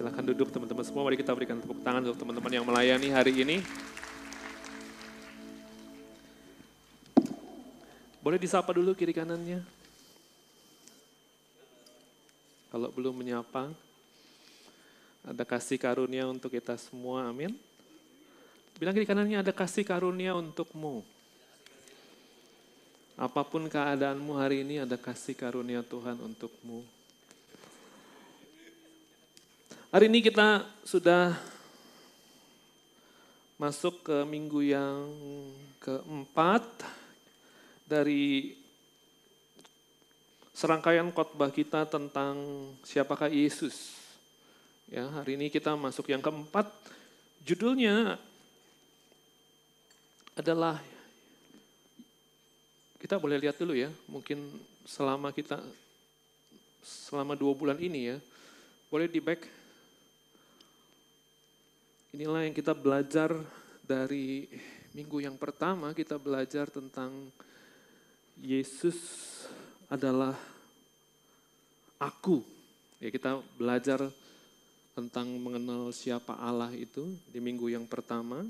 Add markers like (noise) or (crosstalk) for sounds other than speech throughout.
Silahkan duduk teman-teman semua, mari kita berikan tepuk tangan untuk teman-teman yang melayani hari ini. Boleh disapa dulu kiri kanannya? Kalau belum menyapa, ada kasih karunia untuk kita semua, amin. Bilang kiri kanannya ada kasih karunia untukmu. Apa pun keadaanmu hari ini ada kasih karunia Tuhan untukmu. Hari ini kita sudah masuk ke minggu yang keempat dari serangkaian khotbah kita tentang siapakah Yesus. Ya, hari ini kita masuk yang keempat. Judulnya adalah kita boleh lihat dulu ya, mungkin selama kita selama dua bulan ini ya, boleh di back Inilah yang kita belajar dari minggu yang pertama, kita belajar tentang Yesus adalah aku. Ya, kita belajar tentang mengenal siapa Allah itu di minggu yang pertama.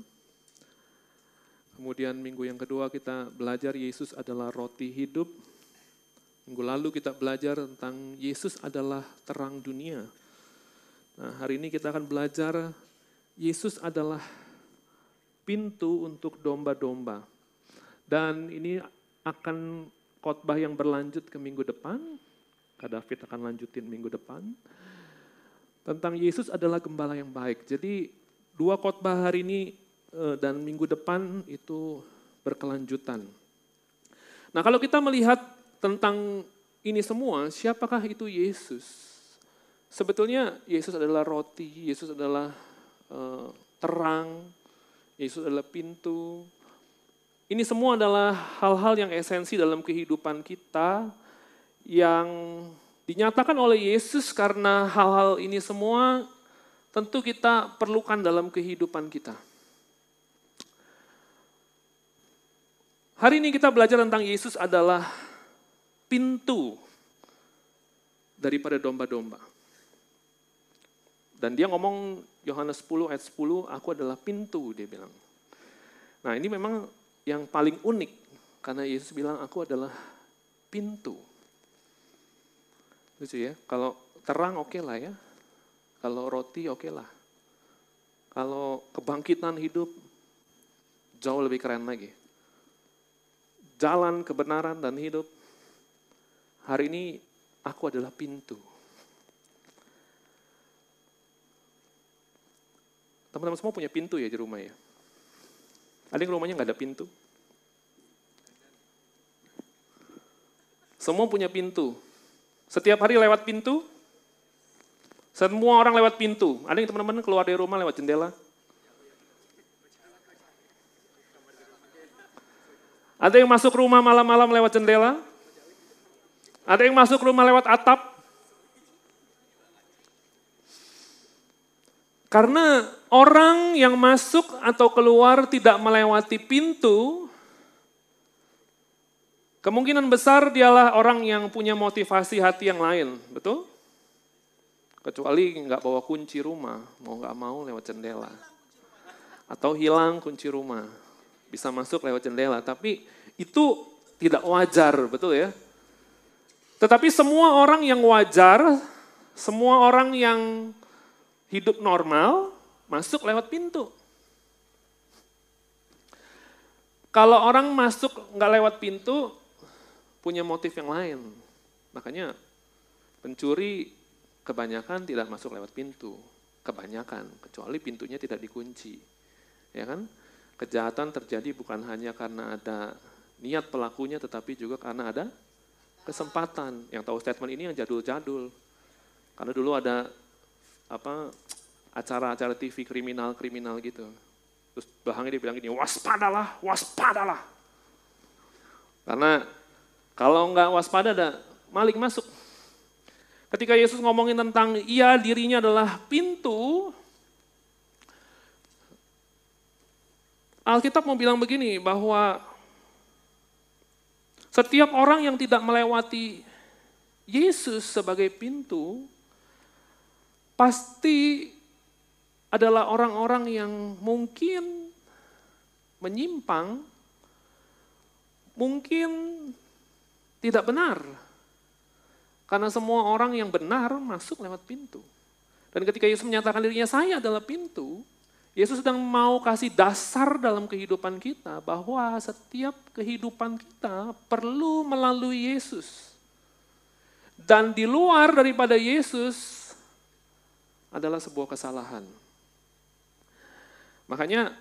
Kemudian minggu yang kedua kita belajar Yesus adalah roti hidup. Minggu lalu kita belajar tentang Yesus adalah terang dunia. Nah, hari ini kita akan belajar Yesus adalah pintu untuk domba-domba. Dan ini akan khotbah yang berlanjut ke minggu depan. Kak David akan lanjutin minggu depan. Tentang Yesus adalah gembala yang baik. Jadi dua khotbah hari ini eh, dan minggu depan itu berkelanjutan. Nah kalau kita melihat tentang ini semua, siapakah itu Yesus? Sebetulnya Yesus adalah roti, Yesus adalah terang, Yesus adalah pintu. Ini semua adalah hal-hal yang esensi dalam kehidupan kita yang dinyatakan oleh Yesus karena hal-hal ini semua tentu kita perlukan dalam kehidupan kita. Hari ini kita belajar tentang Yesus adalah pintu daripada domba-domba. Dan dia ngomong Yohanes 10 ayat 10, aku adalah pintu, dia bilang. Nah ini memang yang paling unik, karena Yesus bilang aku adalah pintu. Lucu ya, kalau terang oke okay lah ya, kalau roti oke okay lah. Kalau kebangkitan hidup, jauh lebih keren lagi. Jalan kebenaran dan hidup, hari ini aku adalah pintu. Teman-teman semua punya pintu ya di rumah ya? Ada yang rumahnya nggak ada pintu? Semua punya pintu. Setiap hari lewat pintu, semua orang lewat pintu. Ada yang teman-teman keluar dari rumah lewat jendela? Ada yang masuk rumah malam-malam lewat jendela? Ada yang masuk rumah lewat atap? Karena orang yang masuk atau keluar tidak melewati pintu, kemungkinan besar dialah orang yang punya motivasi hati yang lain, betul? Kecuali nggak bawa kunci rumah, mau nggak mau lewat jendela. Atau hilang kunci rumah, bisa masuk lewat jendela. Tapi itu tidak wajar, betul ya? Tetapi semua orang yang wajar, semua orang yang hidup normal, masuk lewat pintu. Kalau orang masuk nggak lewat pintu, punya motif yang lain. Makanya pencuri kebanyakan tidak masuk lewat pintu. Kebanyakan, kecuali pintunya tidak dikunci. Ya kan? Kejahatan terjadi bukan hanya karena ada niat pelakunya, tetapi juga karena ada kesempatan. Yang tahu statement ini yang jadul-jadul. Karena dulu ada apa acara-acara TV kriminal-kriminal gitu. Terus belakangnya dia bilang gini, waspadalah, waspadalah. Karena kalau nggak waspada ada malik masuk. Ketika Yesus ngomongin tentang ia dirinya adalah pintu, Alkitab mau bilang begini bahwa setiap orang yang tidak melewati Yesus sebagai pintu, pasti adalah orang-orang yang mungkin menyimpang, mungkin tidak benar. Karena semua orang yang benar masuk lewat pintu. Dan ketika Yesus menyatakan dirinya, saya adalah pintu, Yesus sedang mau kasih dasar dalam kehidupan kita bahwa setiap kehidupan kita perlu melalui Yesus. Dan di luar daripada Yesus adalah sebuah kesalahan. Makanya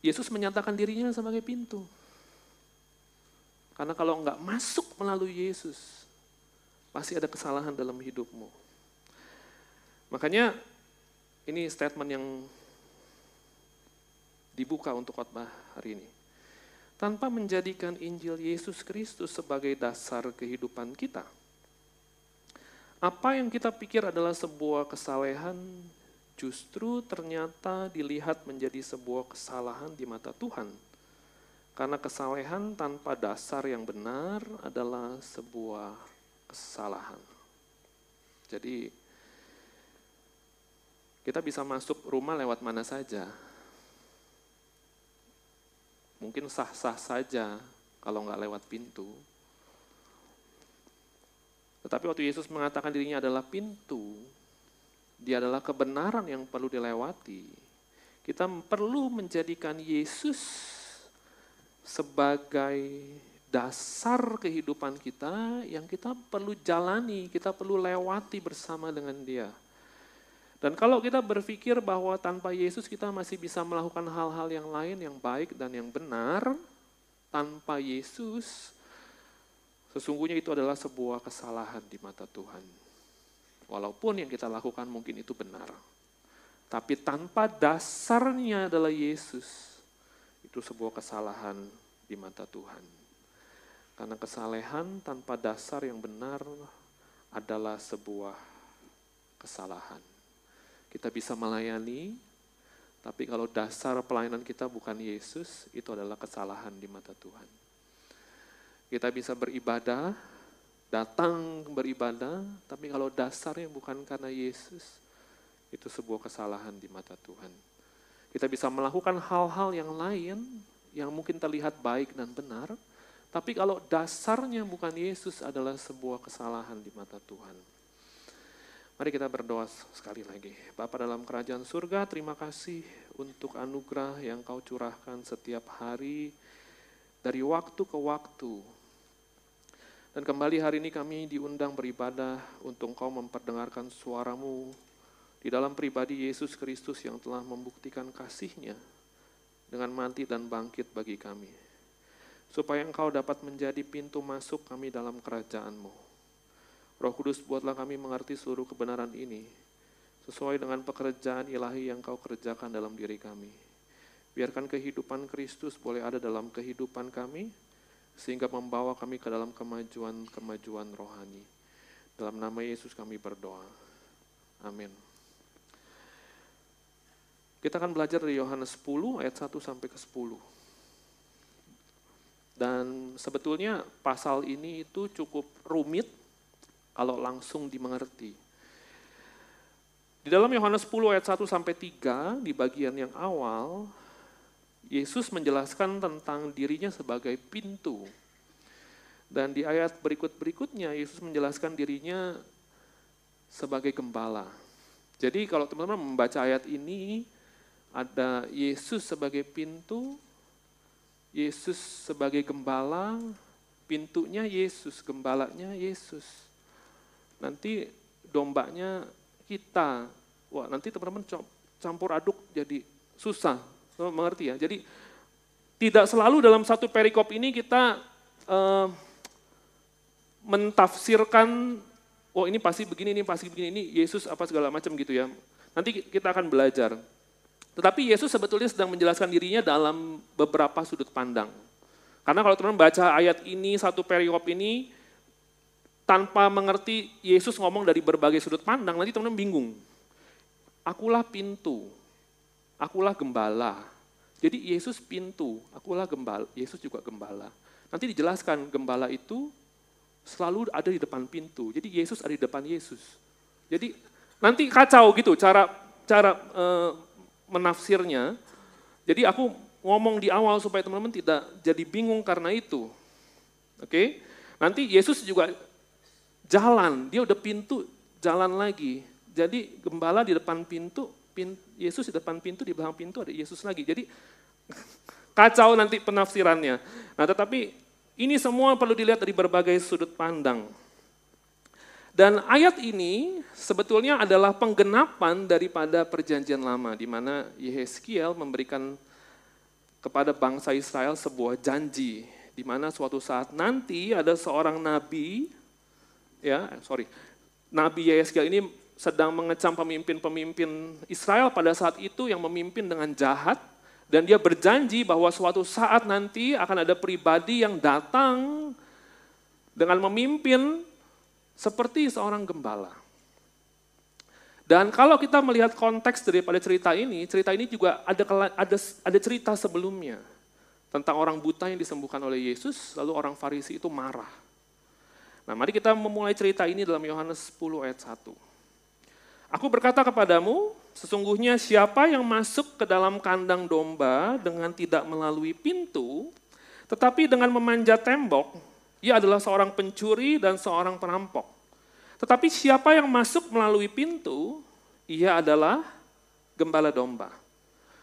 Yesus menyatakan dirinya sebagai pintu. Karena kalau enggak masuk melalui Yesus, pasti ada kesalahan dalam hidupmu. Makanya ini statement yang dibuka untuk khotbah hari ini. Tanpa menjadikan Injil Yesus Kristus sebagai dasar kehidupan kita, apa yang kita pikir adalah sebuah kesalehan justru ternyata dilihat menjadi sebuah kesalahan di mata Tuhan. Karena kesalehan tanpa dasar yang benar adalah sebuah kesalahan. Jadi kita bisa masuk rumah lewat mana saja. Mungkin sah-sah saja kalau nggak lewat pintu. Tetapi waktu Yesus mengatakan dirinya adalah pintu, dia adalah kebenaran yang perlu dilewati. Kita perlu menjadikan Yesus sebagai dasar kehidupan kita yang kita perlu jalani, kita perlu lewati bersama dengan Dia. Dan kalau kita berpikir bahwa tanpa Yesus kita masih bisa melakukan hal-hal yang lain yang baik dan yang benar, tanpa Yesus, sesungguhnya itu adalah sebuah kesalahan di mata Tuhan. Walaupun yang kita lakukan mungkin itu benar. Tapi tanpa dasarnya adalah Yesus, itu sebuah kesalahan di mata Tuhan. Karena kesalehan tanpa dasar yang benar adalah sebuah kesalahan. Kita bisa melayani, tapi kalau dasar pelayanan kita bukan Yesus, itu adalah kesalahan di mata Tuhan. Kita bisa beribadah, datang beribadah, tapi kalau dasarnya bukan karena Yesus, itu sebuah kesalahan di mata Tuhan. Kita bisa melakukan hal-hal yang lain yang mungkin terlihat baik dan benar, tapi kalau dasarnya bukan Yesus adalah sebuah kesalahan di mata Tuhan. Mari kita berdoa sekali lagi. Bapa dalam kerajaan surga, terima kasih untuk anugerah yang kau curahkan setiap hari dari waktu ke waktu dan kembali hari ini kami diundang beribadah untuk Engkau memperdengarkan suaramu di dalam pribadi Yesus Kristus yang telah membuktikan kasihnya dengan mati dan bangkit bagi kami. Supaya Engkau dapat menjadi pintu masuk kami dalam kerajaanmu. Roh Kudus buatlah kami mengerti seluruh kebenaran ini sesuai dengan pekerjaan ilahi yang Kau kerjakan dalam diri kami. Biarkan kehidupan Kristus boleh ada dalam kehidupan kami, sehingga membawa kami ke dalam kemajuan-kemajuan rohani. Dalam nama Yesus kami berdoa. Amin. Kita akan belajar dari Yohanes 10 ayat 1 sampai ke 10. Dan sebetulnya pasal ini itu cukup rumit kalau langsung dimengerti. Di dalam Yohanes 10 ayat 1 sampai 3 di bagian yang awal Yesus menjelaskan tentang dirinya sebagai pintu. Dan di ayat berikut-berikutnya Yesus menjelaskan dirinya sebagai gembala. Jadi kalau teman-teman membaca ayat ini, ada Yesus sebagai pintu, Yesus sebagai gembala, pintunya Yesus, gembalanya Yesus. Nanti dombanya kita. Wah, nanti teman-teman campur aduk jadi susah So, mengerti ya? Jadi tidak selalu dalam satu perikop ini kita uh, mentafsirkan, oh ini pasti begini, ini pasti begini, ini Yesus apa segala macam gitu ya. Nanti kita akan belajar. Tetapi Yesus sebetulnya sedang menjelaskan dirinya dalam beberapa sudut pandang. Karena kalau teman baca ayat ini, satu perikop ini, tanpa mengerti Yesus ngomong dari berbagai sudut pandang, nanti teman-teman bingung. Akulah pintu, akulah gembala. Jadi Yesus pintu, akulah gembala, Yesus juga gembala. Nanti dijelaskan gembala itu selalu ada di depan pintu. Jadi Yesus ada di depan Yesus. Jadi nanti kacau gitu cara cara e, menafsirnya. Jadi aku ngomong di awal supaya teman-teman tidak jadi bingung karena itu. Oke? Nanti Yesus juga jalan, dia udah pintu jalan lagi. Jadi gembala di depan pintu, Yesus di depan pintu, di belakang pintu ada Yesus lagi. Jadi kacau nanti penafsirannya. Nah tetapi ini semua perlu dilihat dari berbagai sudut pandang. Dan ayat ini sebetulnya adalah penggenapan daripada perjanjian lama, di mana Yehezkiel memberikan kepada bangsa Israel sebuah janji, di mana suatu saat nanti ada seorang nabi, ya sorry, Nabi Yehezkiel ini sedang mengecam pemimpin-pemimpin Israel pada saat itu yang memimpin dengan jahat, dan dia berjanji bahwa suatu saat nanti akan ada pribadi yang datang dengan memimpin seperti seorang gembala. Dan kalau kita melihat konteks daripada cerita ini, cerita ini juga ada ada ada cerita sebelumnya tentang orang buta yang disembuhkan oleh Yesus, lalu orang Farisi itu marah. Nah, mari kita memulai cerita ini dalam Yohanes 10 ayat 1. Aku berkata kepadamu, sesungguhnya siapa yang masuk ke dalam kandang domba dengan tidak melalui pintu, tetapi dengan memanjat tembok, ia adalah seorang pencuri dan seorang perampok. Tetapi siapa yang masuk melalui pintu, ia adalah gembala domba.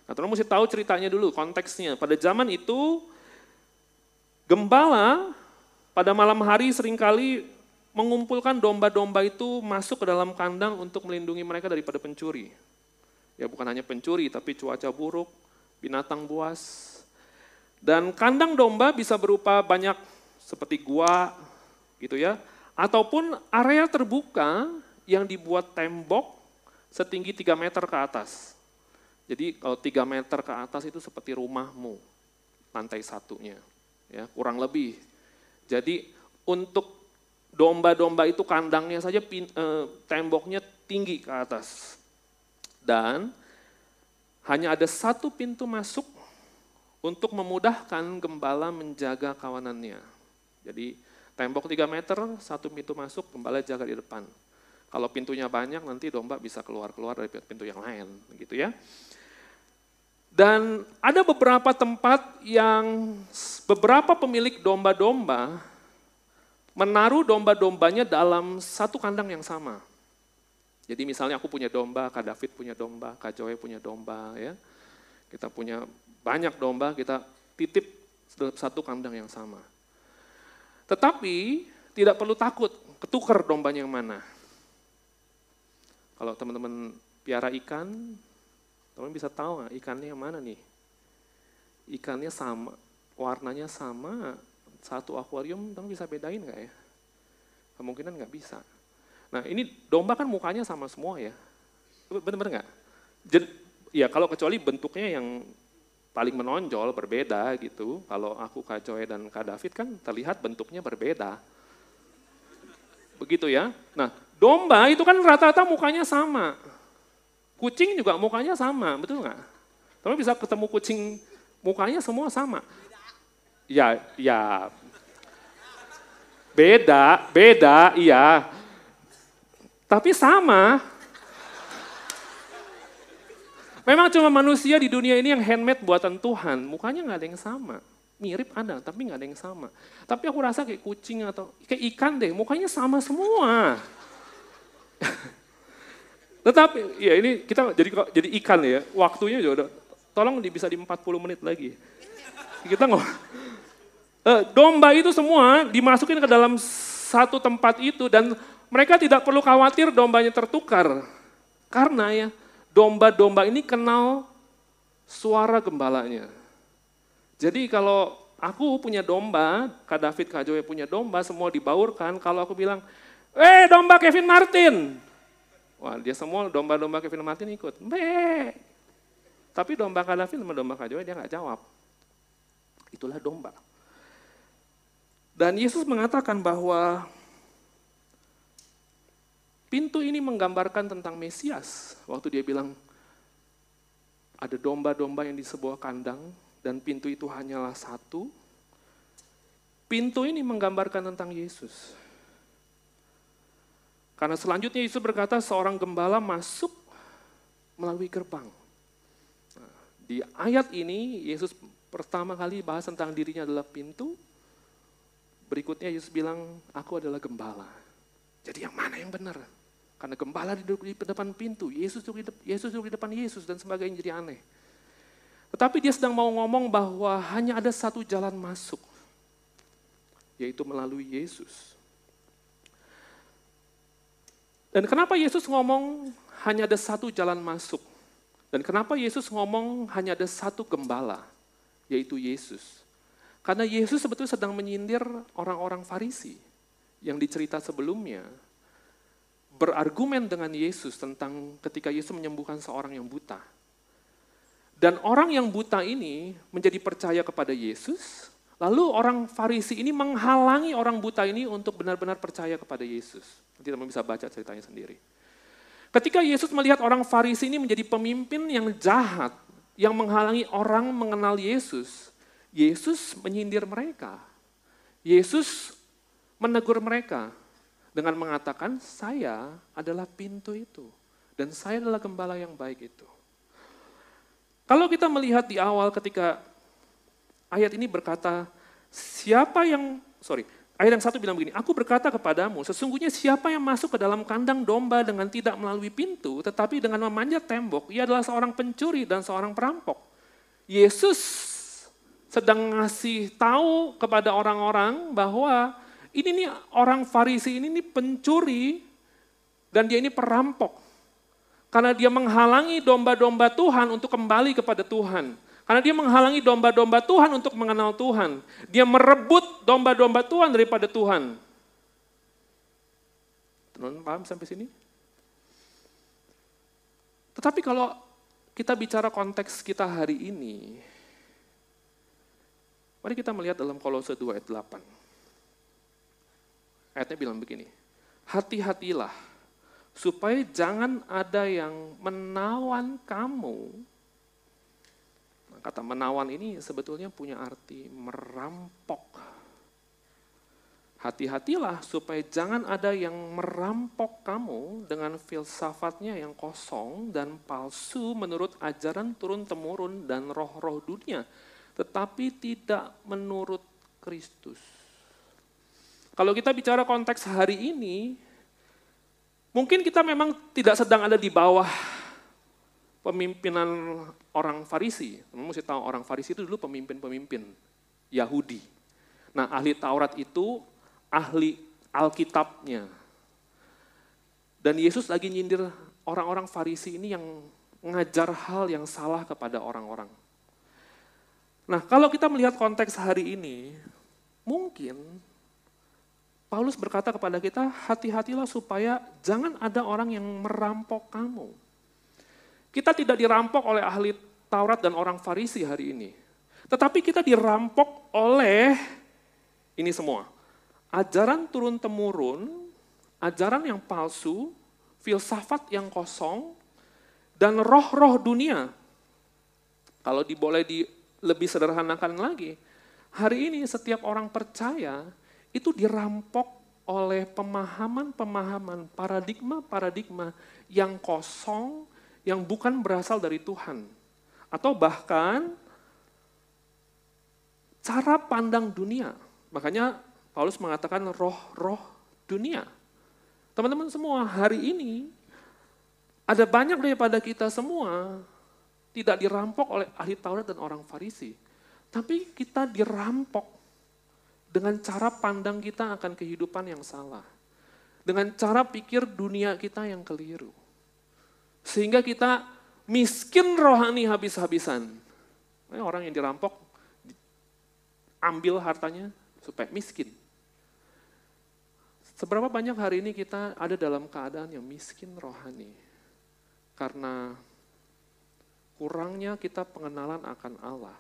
Nah, teman mesti tahu ceritanya dulu, konteksnya. Pada zaman itu, gembala pada malam hari sering kali mengumpulkan domba-domba itu masuk ke dalam kandang untuk melindungi mereka daripada pencuri. Ya bukan hanya pencuri, tapi cuaca buruk, binatang buas. Dan kandang domba bisa berupa banyak seperti gua gitu ya, ataupun area terbuka yang dibuat tembok setinggi 3 meter ke atas. Jadi kalau 3 meter ke atas itu seperti rumahmu, lantai satunya, ya kurang lebih. Jadi untuk domba-domba itu kandangnya saja pin, eh, temboknya tinggi ke atas. Dan hanya ada satu pintu masuk untuk memudahkan gembala menjaga kawanannya. Jadi tembok 3 meter, satu pintu masuk, gembala jaga di depan. Kalau pintunya banyak, nanti domba bisa keluar-keluar dari pintu yang lain, gitu ya. Dan ada beberapa tempat yang beberapa pemilik domba-domba menaruh domba-dombanya dalam satu kandang yang sama. Jadi misalnya aku punya domba, Kak David punya domba, Kak Joy punya domba, ya. Kita punya banyak domba, kita titip satu kandang yang sama. Tetapi tidak perlu takut, ketukar dombanya yang mana. Kalau teman-teman piara ikan, teman bisa tahu nggak ikannya yang mana nih? Ikannya sama, warnanya sama, satu akuarium teman bisa bedain nggak ya? Kemungkinan nggak bisa. Nah ini domba kan mukanya sama semua ya, benar-benar nggak? Ya kalau kecuali bentuknya yang paling menonjol berbeda gitu. Kalau aku Kak Joy dan Kak David kan terlihat bentuknya berbeda. Begitu ya. Nah, domba itu kan rata-rata mukanya sama. Kucing juga mukanya sama, betul nggak? Tapi bisa ketemu kucing mukanya semua sama. Ya, ya. Beda, beda, iya. Tapi sama, Memang cuma manusia di dunia ini yang handmade buatan Tuhan, mukanya nggak ada yang sama. Mirip ada, tapi nggak ada yang sama. Tapi aku rasa kayak kucing atau kayak ikan deh, mukanya sama semua. (laughs) Tetapi ya ini kita jadi jadi ikan ya, waktunya juga udah, tolong bisa di 40 menit lagi. Kita eh, domba itu semua dimasukin ke dalam satu tempat itu dan mereka tidak perlu khawatir dombanya tertukar. Karena ya domba-domba ini kenal suara gembalanya. Jadi kalau aku punya domba, Kak David, Kak Joy punya domba, semua dibaurkan, kalau aku bilang, eh domba Kevin Martin. Wah dia semua domba-domba Kevin Martin ikut. Be. Tapi domba Kak David sama domba Kak Joy dia nggak jawab. Itulah domba. Dan Yesus mengatakan bahwa Pintu ini menggambarkan tentang Mesias. Waktu dia bilang, ada domba-domba yang di sebuah kandang, dan pintu itu hanyalah satu. Pintu ini menggambarkan tentang Yesus. Karena selanjutnya Yesus berkata seorang gembala masuk melalui gerbang. Nah, di ayat ini Yesus pertama kali bahas tentang dirinya adalah pintu. Berikutnya Yesus bilang, aku adalah gembala. Jadi yang mana yang benar? Karena gembala duduk di depan pintu, Yesus duduk di, depan, Yesus duduk di depan Yesus dan sebagainya jadi aneh. Tetapi dia sedang mau ngomong bahwa hanya ada satu jalan masuk, yaitu melalui Yesus. Dan kenapa Yesus ngomong hanya ada satu jalan masuk? Dan kenapa Yesus ngomong hanya ada satu gembala, yaitu Yesus? Karena Yesus sebetulnya sedang menyindir orang-orang Farisi yang dicerita sebelumnya, berargumen dengan Yesus tentang ketika Yesus menyembuhkan seorang yang buta. Dan orang yang buta ini menjadi percaya kepada Yesus, lalu orang Farisi ini menghalangi orang buta ini untuk benar-benar percaya kepada Yesus. Nanti teman bisa baca ceritanya sendiri. Ketika Yesus melihat orang Farisi ini menjadi pemimpin yang jahat, yang menghalangi orang mengenal Yesus, Yesus menyindir mereka. Yesus menegur mereka dengan mengatakan, saya adalah pintu itu. Dan saya adalah gembala yang baik itu. Kalau kita melihat di awal ketika ayat ini berkata, siapa yang, sorry, Ayat yang satu bilang begini, aku berkata kepadamu, sesungguhnya siapa yang masuk ke dalam kandang domba dengan tidak melalui pintu, tetapi dengan memanjat tembok, ia adalah seorang pencuri dan seorang perampok. Yesus sedang ngasih tahu kepada orang-orang bahwa ini nih orang Farisi ini nih pencuri dan dia ini perampok. Karena dia menghalangi domba-domba Tuhan untuk kembali kepada Tuhan. Karena dia menghalangi domba-domba Tuhan untuk mengenal Tuhan. Dia merebut domba-domba Tuhan daripada Tuhan. Teman paham sampai sini? Tetapi kalau kita bicara konteks kita hari ini, mari kita melihat dalam Kolose 2 ayat 8. Ayatnya bilang begini, hati-hatilah supaya jangan ada yang menawan kamu Kata menawan ini sebetulnya punya arti merampok. Hati-hatilah supaya jangan ada yang merampok kamu dengan filsafatnya yang kosong dan palsu menurut ajaran turun-temurun dan roh-roh dunia, tetapi tidak menurut Kristus. Kalau kita bicara konteks hari ini, mungkin kita memang tidak sedang ada di bawah pemimpinan orang Farisi. Kamu mesti tahu orang Farisi itu dulu pemimpin-pemimpin Yahudi. Nah ahli Taurat itu ahli Alkitabnya. Dan Yesus lagi nyindir orang-orang Farisi ini yang ngajar hal yang salah kepada orang-orang. Nah kalau kita melihat konteks hari ini, mungkin Paulus berkata kepada kita, hati-hatilah supaya jangan ada orang yang merampok kamu. Kita tidak dirampok oleh ahli Taurat dan orang Farisi hari ini. Tetapi kita dirampok oleh ini semua. Ajaran turun-temurun, ajaran yang palsu, filsafat yang kosong, dan roh-roh dunia. Kalau diboleh di lebih sederhanakan lagi, hari ini setiap orang percaya itu dirampok oleh pemahaman-pemahaman, paradigma-paradigma yang kosong, yang bukan berasal dari Tuhan. Atau bahkan cara pandang dunia. Makanya Paulus mengatakan roh-roh dunia. Teman-teman semua, hari ini ada banyak daripada kita semua tidak dirampok oleh ahli Taurat dan orang Farisi. Tapi kita dirampok dengan cara pandang kita akan kehidupan yang salah. Dengan cara pikir dunia kita yang keliru. Sehingga kita miskin rohani habis-habisan. Orang yang dirampok, ambil hartanya supaya miskin. Seberapa banyak hari ini kita ada dalam keadaan yang miskin rohani? Karena kurangnya kita pengenalan akan Allah.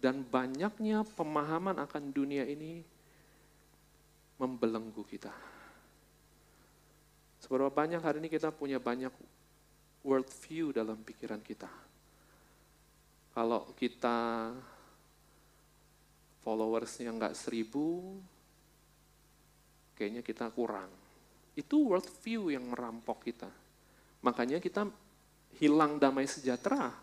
Dan banyaknya pemahaman akan dunia ini membelenggu kita. Seberapa banyak hari ini kita punya banyak world view dalam pikiran kita. Kalau kita followersnya nggak seribu, kayaknya kita kurang. Itu world view yang merampok kita. Makanya kita hilang damai sejahtera.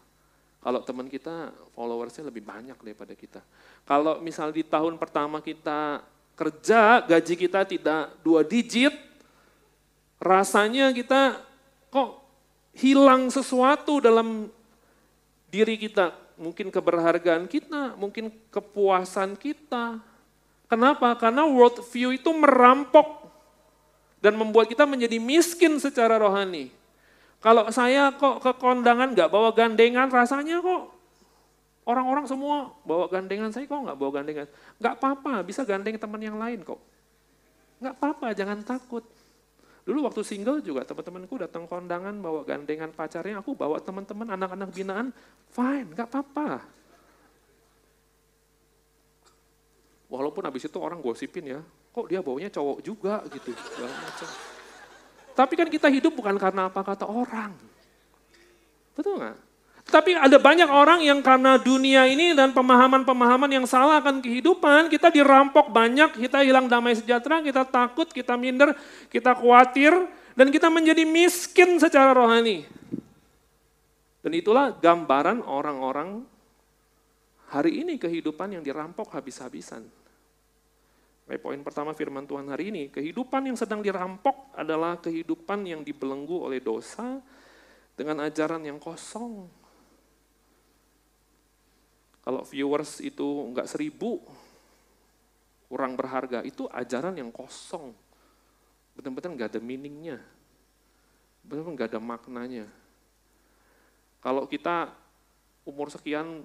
Kalau teman kita followersnya lebih banyak daripada kita. Kalau misal di tahun pertama kita kerja, gaji kita tidak dua digit, rasanya kita kok hilang sesuatu dalam diri kita. Mungkin keberhargaan kita, mungkin kepuasan kita. Kenapa? Karena world view itu merampok dan membuat kita menjadi miskin secara rohani. Kalau saya kok ke kondangan nggak bawa gandengan, rasanya kok orang-orang semua bawa gandengan, saya kok nggak bawa gandengan. Nggak apa-apa, bisa gandeng teman yang lain kok. Nggak apa-apa, jangan takut. Dulu waktu single juga teman-temanku datang kondangan bawa gandengan pacarnya, aku bawa teman-teman anak-anak binaan, fine, nggak apa-apa. Walaupun habis itu orang gosipin ya, kok dia baunya cowok juga gitu. Tapi kan kita hidup bukan karena apa kata orang. Betul nggak? Tapi ada banyak orang yang karena dunia ini dan pemahaman-pemahaman yang salah akan kehidupan, kita dirampok banyak, kita hilang damai sejahtera, kita takut, kita minder, kita khawatir, dan kita menjadi miskin secara rohani. Dan itulah gambaran orang-orang hari ini kehidupan yang dirampok habis-habisan. Baik, poin pertama firman Tuhan hari ini, kehidupan yang sedang dirampok adalah kehidupan yang dibelenggu oleh dosa dengan ajaran yang kosong. Kalau viewers itu enggak seribu, kurang berharga, itu ajaran yang kosong. Benar-benar enggak ada meaningnya. Benar-benar enggak ada maknanya. Kalau kita umur sekian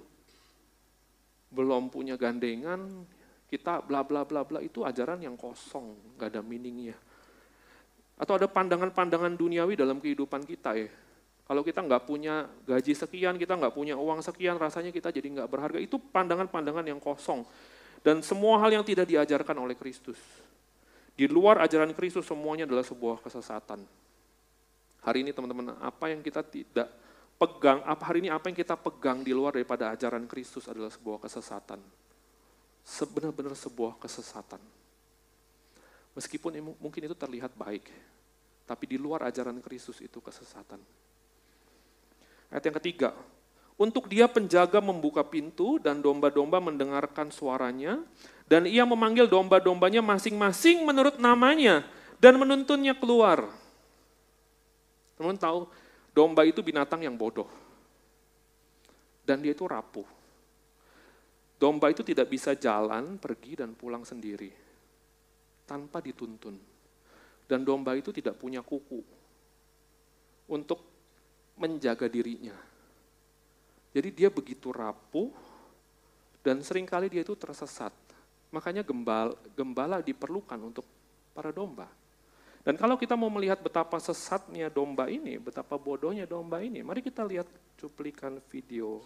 belum punya gandengan, kita bla bla bla bla itu ajaran yang kosong, nggak ada meaningnya. Atau ada pandangan-pandangan duniawi dalam kehidupan kita ya. Kalau kita nggak punya gaji sekian, kita nggak punya uang sekian, rasanya kita jadi nggak berharga. Itu pandangan-pandangan yang kosong. Dan semua hal yang tidak diajarkan oleh Kristus. Di luar ajaran Kristus semuanya adalah sebuah kesesatan. Hari ini teman-teman, apa yang kita tidak pegang, apa hari ini apa yang kita pegang di luar daripada ajaran Kristus adalah sebuah kesesatan sebenar-benar sebuah kesesatan. Meskipun mungkin itu terlihat baik, tapi di luar ajaran Kristus itu kesesatan. Ayat yang ketiga, untuk dia penjaga membuka pintu dan domba-domba mendengarkan suaranya, dan ia memanggil domba-dombanya masing-masing menurut namanya, dan menuntunnya keluar. Teman tahu, domba itu binatang yang bodoh. Dan dia itu rapuh. Domba itu tidak bisa jalan, pergi, dan pulang sendiri tanpa dituntun. Dan domba itu tidak punya kuku untuk menjaga dirinya. Jadi dia begitu rapuh dan sering kali dia itu tersesat. Makanya gembala, gembala diperlukan untuk para domba. Dan kalau kita mau melihat betapa sesatnya domba ini, betapa bodohnya domba ini, mari kita lihat cuplikan video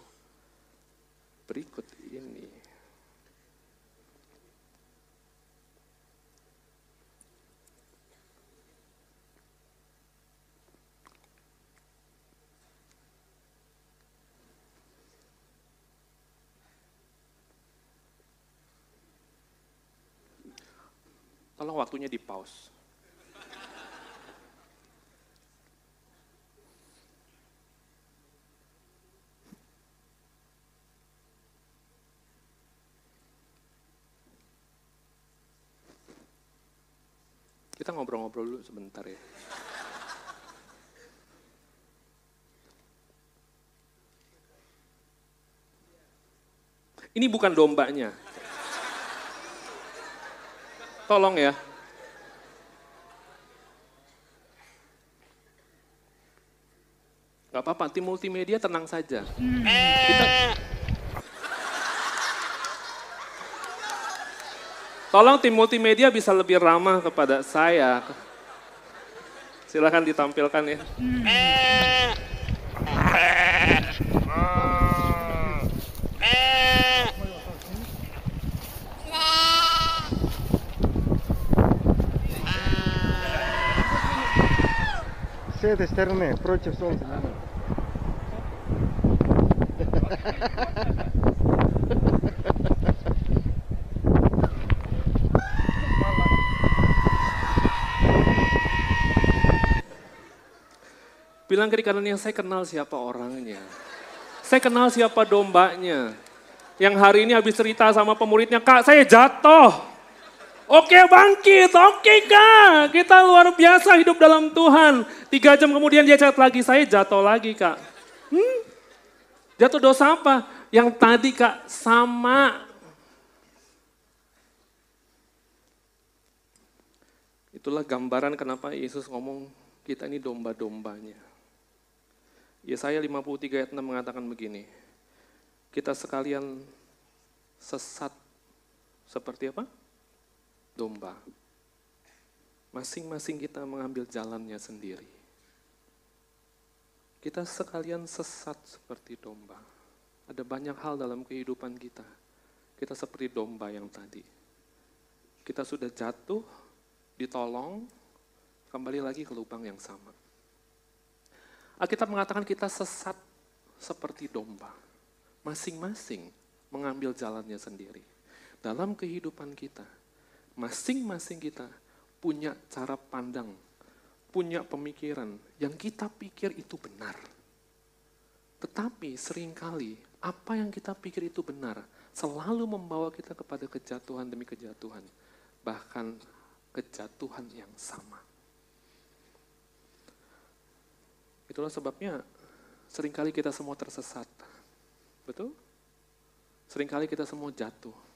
berikut ini. Tolong waktunya di pause. Ngobrol-ngobrol dulu sebentar ya. Ini bukan dombanya. Tolong ya. Gak apa-apa, tim multimedia tenang saja. Kita, Tolong tim multimedia bisa lebih ramah kepada saya. Silahkan ditampilkan ya. С этой стороны, против солнца. Bilang kiri kanannya, saya kenal siapa orangnya. Saya kenal siapa dombanya. Yang hari ini habis cerita sama pemuridnya, Kak saya jatuh. Oke bangkit, oke kak. Kita luar biasa hidup dalam Tuhan. Tiga jam kemudian dia chat lagi, saya jatuh lagi kak. Hmm? Jatuh dosa apa? Yang tadi kak sama. Itulah gambaran kenapa Yesus ngomong kita ini domba-dombanya. Yesaya 53 ayat 6 mengatakan begini. Kita sekalian sesat seperti apa? domba. Masing-masing kita mengambil jalannya sendiri. Kita sekalian sesat seperti domba. Ada banyak hal dalam kehidupan kita. Kita seperti domba yang tadi. Kita sudah jatuh, ditolong, kembali lagi ke lubang yang sama. Alkitab mengatakan kita sesat seperti domba. Masing-masing mengambil jalannya sendiri. Dalam kehidupan kita, masing-masing kita punya cara pandang, punya pemikiran yang kita pikir itu benar. Tetapi sering kali apa yang kita pikir itu benar selalu membawa kita kepada kejatuhan demi kejatuhan, bahkan kejatuhan yang sama. Itulah sebabnya sering kali kita semua tersesat. Betul? Seringkali kita semua jatuh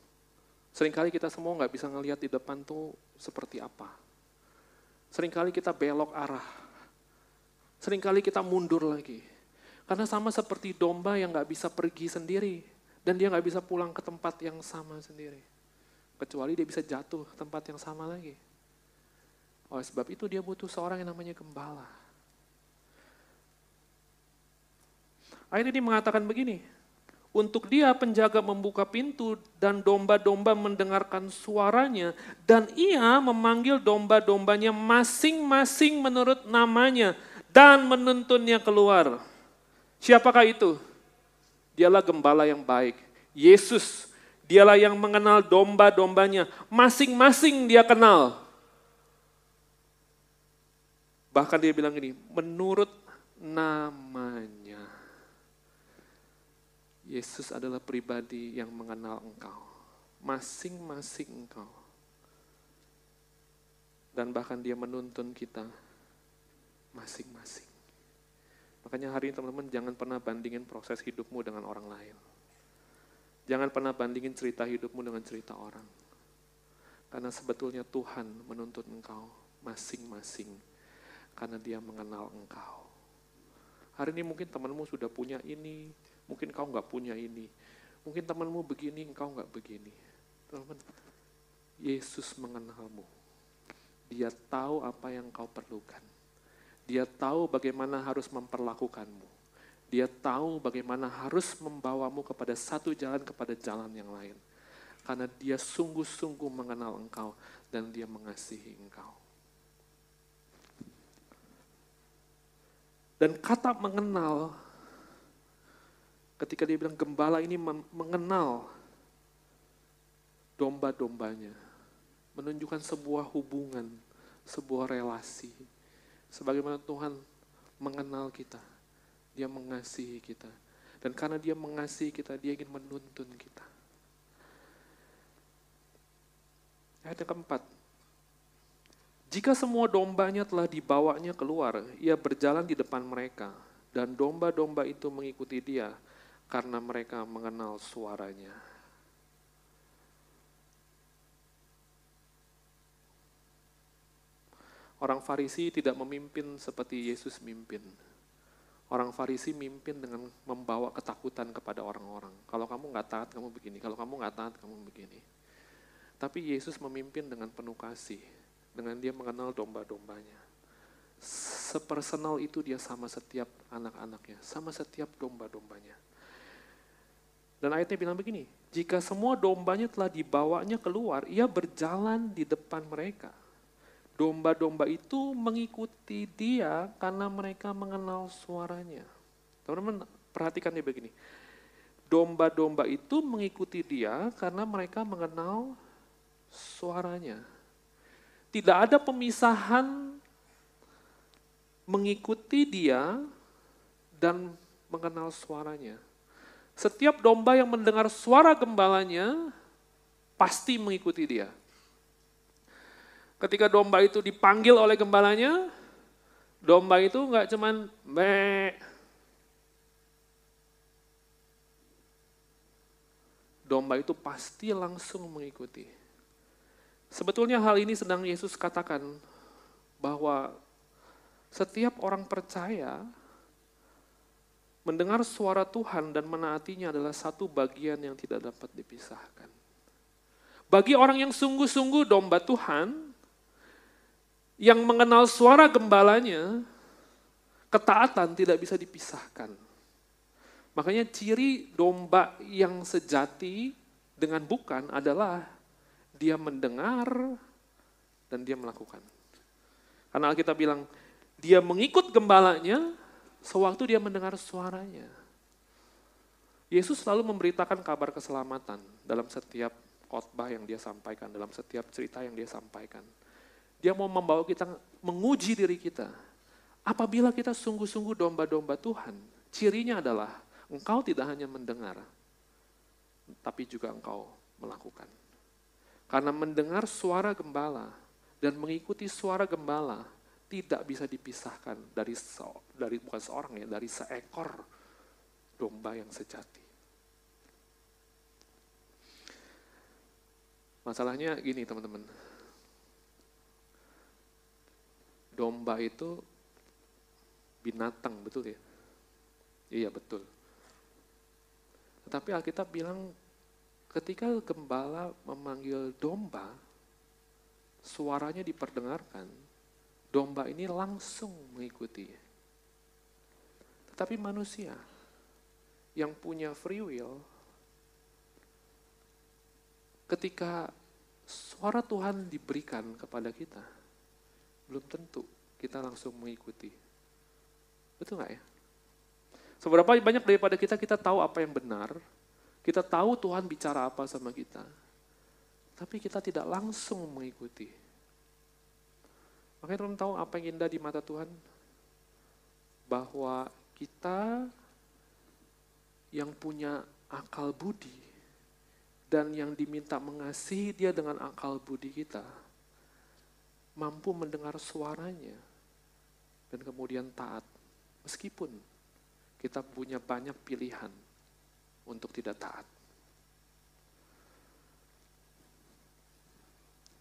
Seringkali kita semua nggak bisa ngelihat di depan tuh seperti apa. Seringkali kita belok arah. Seringkali kita mundur lagi. Karena sama seperti domba yang nggak bisa pergi sendiri. Dan dia nggak bisa pulang ke tempat yang sama sendiri. Kecuali dia bisa jatuh ke tempat yang sama lagi. Oleh sebab itu dia butuh seorang yang namanya gembala. Ayat ini mengatakan begini, untuk dia penjaga membuka pintu dan domba-domba mendengarkan suaranya dan ia memanggil domba-dombanya masing-masing menurut namanya dan menuntunnya keluar. Siapakah itu? Dialah gembala yang baik. Yesus, dialah yang mengenal domba-dombanya. Masing-masing dia kenal. Bahkan dia bilang ini, menurut namanya. Yesus adalah pribadi yang mengenal engkau. Masing-masing engkau. Dan bahkan dia menuntun kita masing-masing. Makanya hari ini teman-teman jangan pernah bandingin proses hidupmu dengan orang lain. Jangan pernah bandingin cerita hidupmu dengan cerita orang. Karena sebetulnya Tuhan menuntut engkau masing-masing. Karena dia mengenal engkau. Hari ini mungkin temanmu sudah punya ini, Mungkin kau nggak punya ini. Mungkin temanmu begini, engkau nggak begini. Teman-teman, Yesus mengenalmu. Dia tahu apa yang kau perlukan. Dia tahu bagaimana harus memperlakukanmu. Dia tahu bagaimana harus membawamu kepada satu jalan kepada jalan yang lain. Karena dia sungguh-sungguh mengenal engkau dan dia mengasihi engkau. Dan kata mengenal ketika dia bilang gembala ini mengenal domba-dombanya, menunjukkan sebuah hubungan, sebuah relasi. Sebagaimana Tuhan mengenal kita, dia mengasihi kita. Dan karena dia mengasihi kita, dia ingin menuntun kita. Ayat yang keempat, jika semua dombanya telah dibawanya keluar, ia berjalan di depan mereka, dan domba-domba itu mengikuti dia, karena mereka mengenal suaranya. Orang Farisi tidak memimpin seperti Yesus mimpin. Orang Farisi mimpin dengan membawa ketakutan kepada orang-orang. Kalau kamu nggak taat, kamu begini. Kalau kamu nggak taat, kamu begini. Tapi Yesus memimpin dengan penuh kasih. Dengan dia mengenal domba-dombanya. Sepersonal itu dia sama setiap anak-anaknya. Sama setiap domba-dombanya. Dan ayatnya bilang begini, jika semua dombanya telah dibawanya keluar, ia berjalan di depan mereka. Domba-domba itu mengikuti dia karena mereka mengenal suaranya. Teman-teman perhatikan dia begini. Domba-domba itu mengikuti dia karena mereka mengenal suaranya. Tidak ada pemisahan mengikuti dia dan mengenal suaranya. Setiap domba yang mendengar suara gembalanya pasti mengikuti dia. Ketika domba itu dipanggil oleh gembalanya, domba itu nggak cuman me. Domba itu pasti langsung mengikuti. Sebetulnya hal ini sedang Yesus katakan bahwa setiap orang percaya mendengar suara Tuhan dan menaatinya adalah satu bagian yang tidak dapat dipisahkan. Bagi orang yang sungguh-sungguh domba Tuhan, yang mengenal suara gembalanya, ketaatan tidak bisa dipisahkan. Makanya ciri domba yang sejati dengan bukan adalah dia mendengar dan dia melakukan. Karena Alkitab bilang, dia mengikut gembalanya sewaktu dia mendengar suaranya. Yesus selalu memberitakan kabar keselamatan dalam setiap khotbah yang dia sampaikan, dalam setiap cerita yang dia sampaikan. Dia mau membawa kita menguji diri kita. Apabila kita sungguh-sungguh domba-domba Tuhan, cirinya adalah engkau tidak hanya mendengar, tapi juga engkau melakukan. Karena mendengar suara gembala dan mengikuti suara gembala tidak bisa dipisahkan dari se dari bukan seorang ya, dari seekor domba yang sejati. Masalahnya gini teman-teman. Domba itu binatang, betul ya? Iya betul. Tetapi Alkitab bilang ketika gembala memanggil domba, suaranya diperdengarkan, domba ini langsung mengikuti. Tetapi manusia yang punya free will, ketika suara Tuhan diberikan kepada kita, belum tentu kita langsung mengikuti. Betul nggak ya? Seberapa banyak daripada kita, kita tahu apa yang benar, kita tahu Tuhan bicara apa sama kita, tapi kita tidak langsung mengikuti. Makanya teman tahu apa yang indah di mata Tuhan? Bahwa kita yang punya akal budi dan yang diminta mengasihi dia dengan akal budi kita, mampu mendengar suaranya dan kemudian taat. Meskipun kita punya banyak pilihan untuk tidak taat.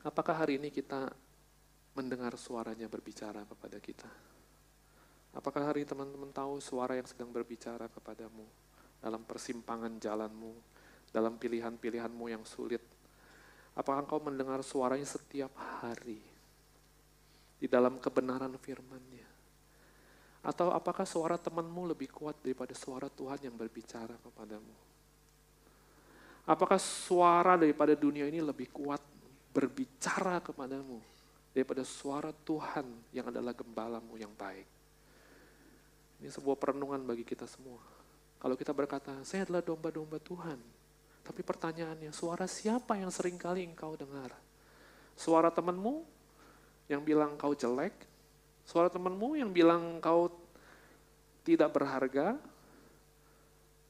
Apakah hari ini kita mendengar suaranya berbicara kepada kita? Apakah hari teman-teman tahu suara yang sedang berbicara kepadamu dalam persimpangan jalanmu, dalam pilihan-pilihanmu yang sulit? Apakah engkau mendengar suaranya setiap hari di dalam kebenaran firman-Nya? Atau apakah suara temanmu lebih kuat daripada suara Tuhan yang berbicara kepadamu? Apakah suara daripada dunia ini lebih kuat berbicara kepadamu daripada suara Tuhan yang adalah gembalamu yang baik? Ini sebuah perenungan bagi kita semua. Kalau kita berkata, saya adalah domba-domba Tuhan. Tapi pertanyaannya, suara siapa yang sering kali engkau dengar? Suara temanmu yang bilang kau jelek, Suara temanmu yang bilang kau tidak berharga,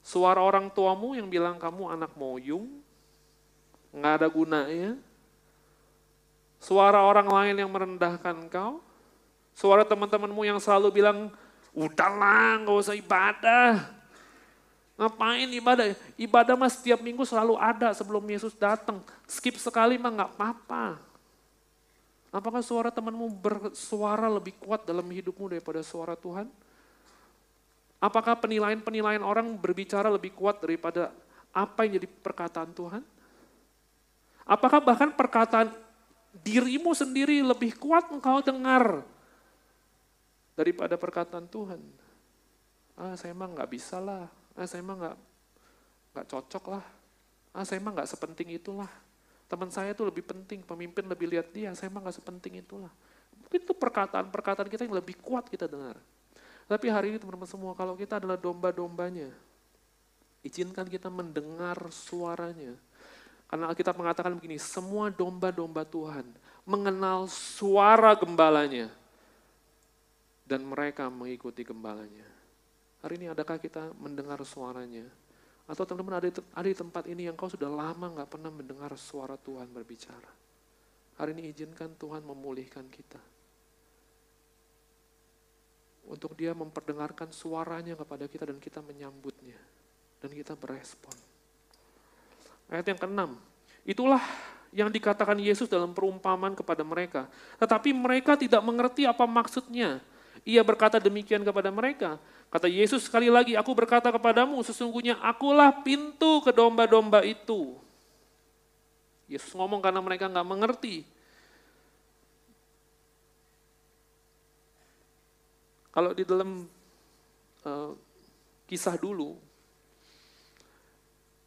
suara orang tuamu yang bilang kamu anak moyung, nggak ada gunanya, suara orang lain yang merendahkan kau, suara teman-temanmu yang selalu bilang, udahlah nggak usah ibadah, Ngapain ibadah? Ibadah mah setiap minggu selalu ada sebelum Yesus datang. Skip sekali mah nggak apa-apa. Apakah suara temanmu bersuara lebih kuat dalam hidupmu daripada suara Tuhan? Apakah penilaian-penilaian orang berbicara lebih kuat daripada apa yang jadi perkataan Tuhan? Apakah bahkan perkataan dirimu sendiri lebih kuat engkau dengar daripada perkataan Tuhan? Ah, saya emang nggak bisa lah. Ah, saya emang nggak nggak cocok lah. Ah, saya emang nggak sepenting itulah. Teman saya itu lebih penting, pemimpin lebih lihat dia, saya emang gak sepenting itulah. Mungkin itu perkataan-perkataan kita yang lebih kuat kita dengar. Tapi hari ini teman-teman semua, kalau kita adalah domba-dombanya, izinkan kita mendengar suaranya. Karena kita mengatakan begini, semua domba-domba Tuhan mengenal suara gembalanya. dan mereka mengikuti gembalanya. Hari ini adakah kita mendengar suaranya? Atau teman-teman ada, ada di tempat ini yang kau sudah lama nggak pernah mendengar suara Tuhan berbicara. Hari ini izinkan Tuhan memulihkan kita. Untuk dia memperdengarkan suaranya kepada kita dan kita menyambutnya. Dan kita berespon. Ayat yang keenam, itulah yang dikatakan Yesus dalam perumpamaan kepada mereka. Tetapi mereka tidak mengerti apa maksudnya. Ia berkata demikian kepada mereka. Kata Yesus sekali lagi, aku berkata kepadamu, sesungguhnya akulah pintu ke domba-domba itu. Yesus ngomong karena mereka nggak mengerti. Kalau di dalam uh, kisah dulu,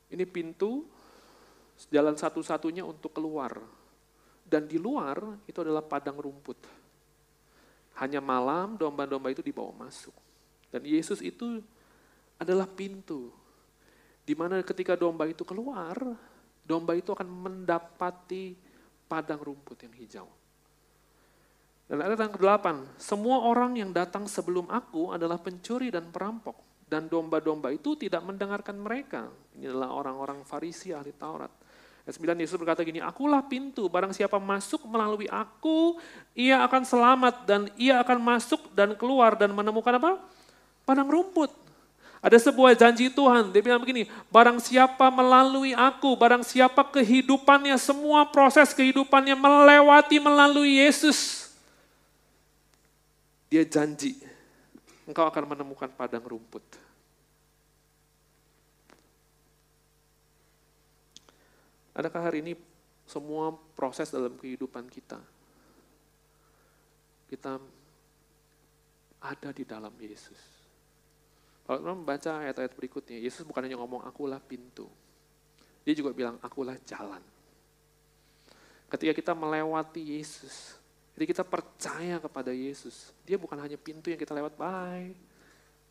ini pintu jalan satu-satunya untuk keluar. Dan di luar itu adalah padang rumput. Hanya malam domba-domba itu dibawa masuk. Dan Yesus itu adalah pintu. Di mana ketika domba itu keluar, domba itu akan mendapati padang rumput yang hijau. Dan ayat yang ke-8, semua orang yang datang sebelum aku adalah pencuri dan perampok. Dan domba-domba itu tidak mendengarkan mereka. Ini adalah orang-orang Farisi ahli Taurat. Ayat 9 Yesus berkata gini, akulah pintu, barang siapa masuk melalui aku, ia akan selamat dan ia akan masuk dan keluar dan menemukan apa? Padang rumput. Ada sebuah janji Tuhan, dia bilang begini, barang siapa melalui aku, barang siapa kehidupannya, semua proses kehidupannya melewati melalui Yesus. Dia janji, engkau akan menemukan padang rumput. Adakah hari ini semua proses dalam kehidupan kita, kita ada di dalam Yesus. Kalau teman membaca ayat-ayat berikutnya, Yesus bukan hanya ngomong akulah pintu. Dia juga bilang akulah jalan. Ketika kita melewati Yesus, ketika kita percaya kepada Yesus, dia bukan hanya pintu yang kita lewat, bye.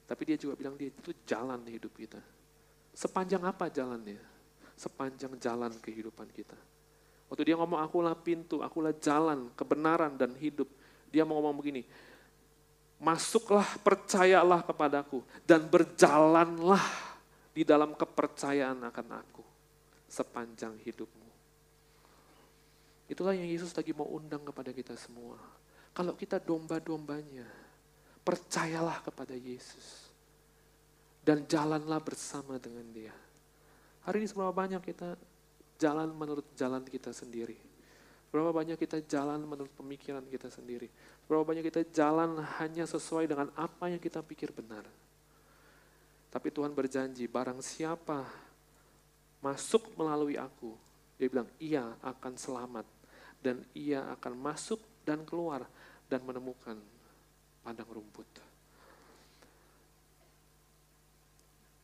Tapi dia juga bilang dia itu jalan hidup kita. Sepanjang apa jalannya? Sepanjang jalan kehidupan kita. Waktu dia ngomong akulah pintu, akulah jalan, kebenaran dan hidup. Dia mau ngomong begini, masuklah, percayalah kepadaku, dan berjalanlah di dalam kepercayaan akan aku sepanjang hidupmu. Itulah yang Yesus lagi mau undang kepada kita semua. Kalau kita domba-dombanya, percayalah kepada Yesus. Dan jalanlah bersama dengan dia. Hari ini seberapa banyak kita jalan menurut jalan kita sendiri. Berapa banyak kita jalan menurut pemikiran kita sendiri. Berapa banyak kita jalan hanya sesuai dengan apa yang kita pikir benar. Tapi Tuhan berjanji, barang siapa masuk melalui aku, dia bilang, ia akan selamat. Dan ia akan masuk dan keluar dan menemukan padang rumput.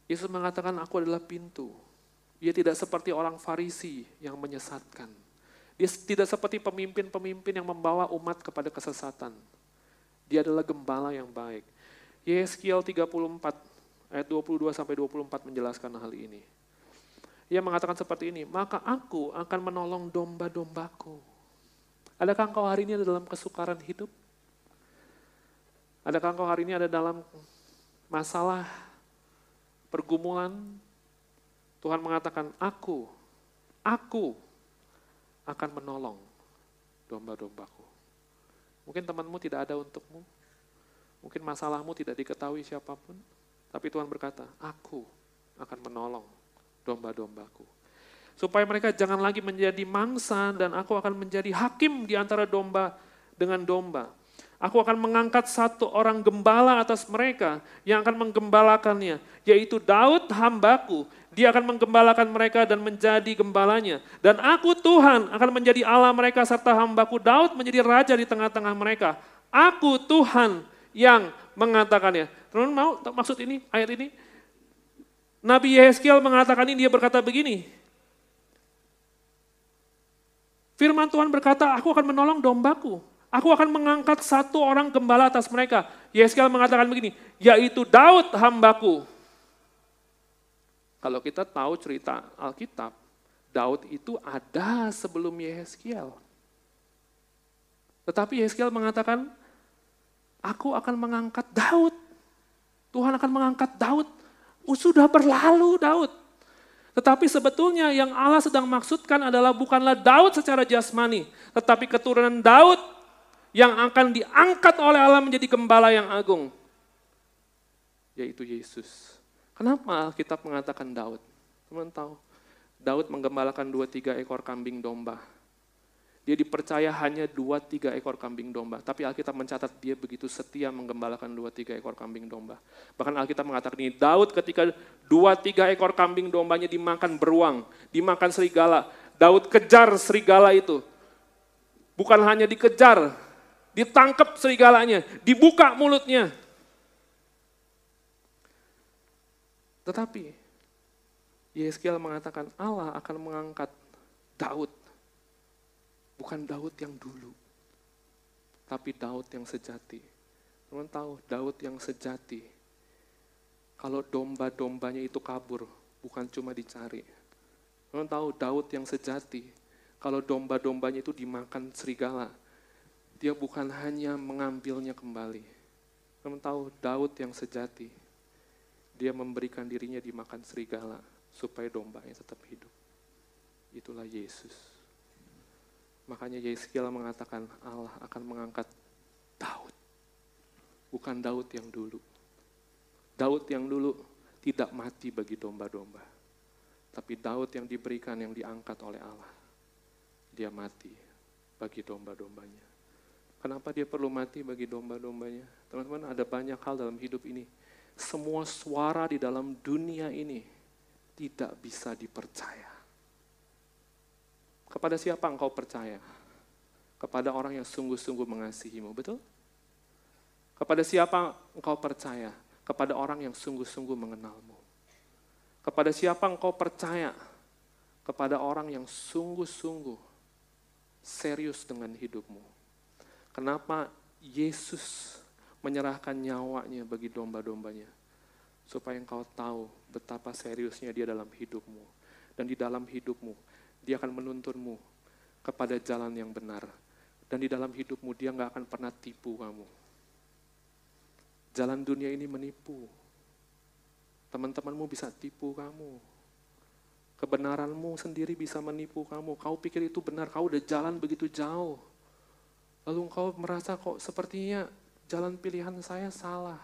Yesus mengatakan, aku adalah pintu. Dia tidak seperti orang Farisi yang menyesatkan. Dia tidak seperti pemimpin-pemimpin yang membawa umat kepada kesesatan. Dia adalah gembala yang baik. Yeskiel 34 ayat 22 sampai 24 menjelaskan hal ini. Ia mengatakan seperti ini, maka aku akan menolong domba-dombaku. Adakah engkau hari ini ada dalam kesukaran hidup? Adakah engkau hari ini ada dalam masalah pergumulan, Tuhan mengatakan, aku, aku akan menolong domba-dombaku. Mungkin temanmu tidak ada untukmu, mungkin masalahmu tidak diketahui siapa pun, tapi Tuhan berkata, aku akan menolong domba-dombaku. Supaya mereka jangan lagi menjadi mangsa dan aku akan menjadi hakim di antara domba dengan domba. Aku akan mengangkat satu orang gembala atas mereka yang akan menggembalakannya, yaitu Daud hambaku. Dia akan menggembalakan mereka dan menjadi gembalanya. Dan aku Tuhan akan menjadi Allah mereka serta hambaku Daud menjadi raja di tengah-tengah mereka. Aku Tuhan yang mengatakannya. Teman-teman mau maksud ini, ayat ini? Nabi Yehezkiel mengatakan ini, dia berkata begini. Firman Tuhan berkata, aku akan menolong dombaku Aku akan mengangkat satu orang gembala atas mereka. Yeskel mengatakan begini, yaitu Daud hambaku. Kalau kita tahu cerita Alkitab, Daud itu ada sebelum Yehezkiel. Tetapi Yehezkiel mengatakan, Aku akan mengangkat Daud. Tuhan akan mengangkat Daud. Oh, sudah berlalu Daud. Tetapi sebetulnya yang Allah sedang maksudkan adalah bukanlah Daud secara jasmani, tetapi keturunan Daud yang akan diangkat oleh Allah menjadi gembala yang agung, yaitu Yesus. Kenapa kita mengatakan Daud? Teman tahu, Daud menggembalakan dua tiga ekor kambing domba. Dia dipercaya hanya dua tiga ekor kambing domba. Tapi Alkitab mencatat dia begitu setia menggembalakan dua tiga ekor kambing domba. Bahkan Alkitab mengatakan ini, Daud ketika dua tiga ekor kambing dombanya dimakan beruang, dimakan serigala. Daud kejar serigala itu. Bukan hanya dikejar, ditangkap serigalanya, dibuka mulutnya. Tetapi Yeskiel mengatakan Allah akan mengangkat Daud Bukan Daud yang dulu, tapi Daud yang sejati. Teman tahu, Daud yang sejati. Kalau domba-dombanya itu kabur, bukan cuma dicari. Teman tahu, Daud yang sejati. Kalau domba-dombanya itu dimakan serigala, dia bukan hanya mengambilnya kembali. Teman tahu, Daud yang sejati. Dia memberikan dirinya dimakan serigala supaya dombanya tetap hidup. Itulah Yesus. Makanya Yeskiel mengatakan Allah akan mengangkat Daud. Bukan Daud yang dulu. Daud yang dulu tidak mati bagi domba-domba. Tapi Daud yang diberikan, yang diangkat oleh Allah. Dia mati bagi domba-dombanya. Kenapa dia perlu mati bagi domba-dombanya? Teman-teman, ada banyak hal dalam hidup ini. Semua suara di dalam dunia ini tidak bisa dipercaya. Kepada siapa engkau percaya? Kepada orang yang sungguh-sungguh mengasihimu, betul? Kepada siapa engkau percaya? Kepada orang yang sungguh-sungguh mengenalmu. Kepada siapa engkau percaya? Kepada orang yang sungguh-sungguh serius dengan hidupmu. Kenapa Yesus menyerahkan nyawanya bagi domba-dombanya? Supaya engkau tahu betapa seriusnya dia dalam hidupmu. Dan di dalam hidupmu, dia akan menuntunmu kepada jalan yang benar. Dan di dalam hidupmu dia nggak akan pernah tipu kamu. Jalan dunia ini menipu. Teman-temanmu bisa tipu kamu. Kebenaranmu sendiri bisa menipu kamu. Kau pikir itu benar, kau udah jalan begitu jauh. Lalu kau merasa kok sepertinya jalan pilihan saya salah.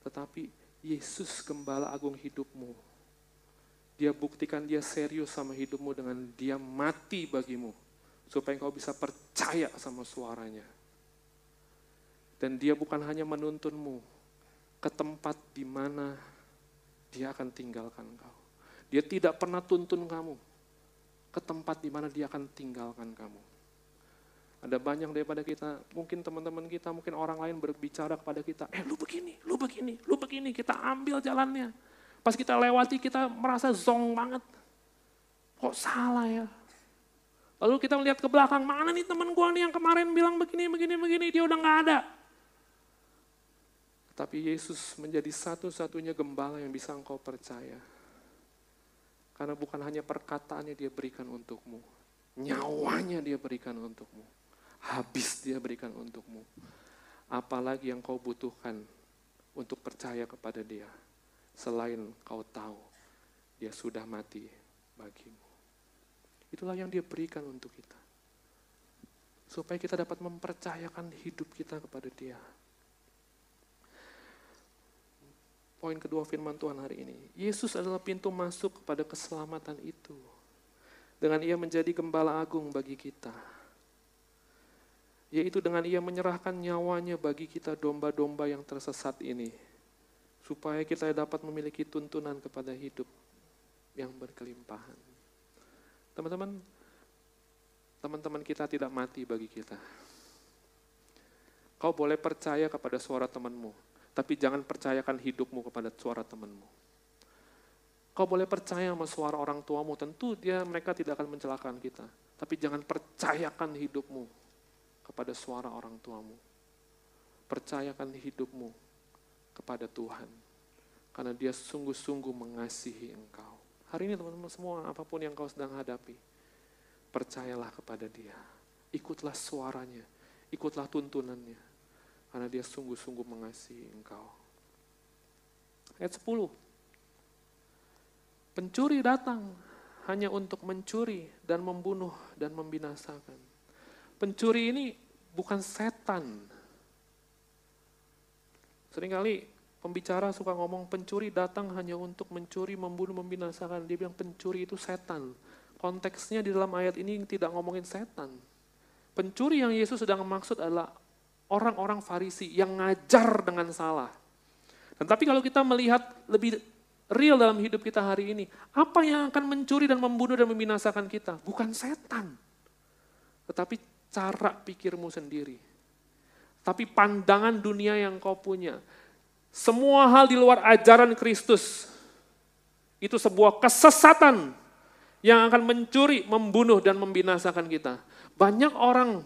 Tetapi Yesus gembala agung hidupmu dia buktikan dia serius sama hidupmu dengan dia mati bagimu. Supaya engkau bisa percaya sama suaranya. Dan dia bukan hanya menuntunmu ke tempat di mana dia akan tinggalkan kau. Dia tidak pernah tuntun kamu ke tempat di mana dia akan tinggalkan kamu. Ada banyak daripada kita, mungkin teman-teman kita, mungkin orang lain berbicara kepada kita, eh lu begini, lu begini, lu begini, kita ambil jalannya. Pas kita lewati kita merasa zong banget. Kok salah ya? Lalu kita melihat ke belakang, mana nih teman gua nih yang kemarin bilang begini, begini, begini, dia udah nggak ada. Tapi Yesus menjadi satu-satunya gembala yang bisa engkau percaya. Karena bukan hanya perkataannya dia berikan untukmu. Nyawanya dia berikan untukmu. Habis dia berikan untukmu. Apalagi yang kau butuhkan untuk percaya kepada dia selain kau tahu dia sudah mati bagimu. Itulah yang dia berikan untuk kita. Supaya kita dapat mempercayakan hidup kita kepada dia. Poin kedua firman Tuhan hari ini. Yesus adalah pintu masuk kepada keselamatan itu. Dengan ia menjadi gembala agung bagi kita. Yaitu dengan ia menyerahkan nyawanya bagi kita domba-domba yang tersesat ini supaya kita dapat memiliki tuntunan kepada hidup yang berkelimpahan. Teman-teman, teman-teman kita tidak mati bagi kita. Kau boleh percaya kepada suara temanmu, tapi jangan percayakan hidupmu kepada suara temanmu. Kau boleh percaya sama suara orang tuamu, tentu dia mereka tidak akan mencelakakan kita. Tapi jangan percayakan hidupmu kepada suara orang tuamu. Percayakan hidupmu kepada Tuhan. Karena dia sungguh-sungguh mengasihi engkau. Hari ini teman-teman semua, apa pun yang kau sedang hadapi, percayalah kepada dia. Ikutlah suaranya, ikutlah tuntunannya. karena dia sungguh-sungguh mengasihi engkau. Ayat 10. Pencuri datang hanya untuk mencuri dan membunuh dan membinasakan. Pencuri ini bukan setan. Seringkali pembicara suka ngomong pencuri datang hanya untuk mencuri, membunuh, membinasakan. Dia bilang pencuri itu setan. Konteksnya di dalam ayat ini tidak ngomongin setan. Pencuri yang Yesus sedang maksud adalah orang-orang Farisi yang ngajar dengan salah. Dan tapi kalau kita melihat lebih real dalam hidup kita hari ini, apa yang akan mencuri dan membunuh dan membinasakan kita? Bukan setan. Tetapi cara pikirmu sendiri. Tapi pandangan dunia yang kau punya. Semua hal di luar ajaran Kristus. Itu sebuah kesesatan yang akan mencuri, membunuh, dan membinasakan kita. Banyak orang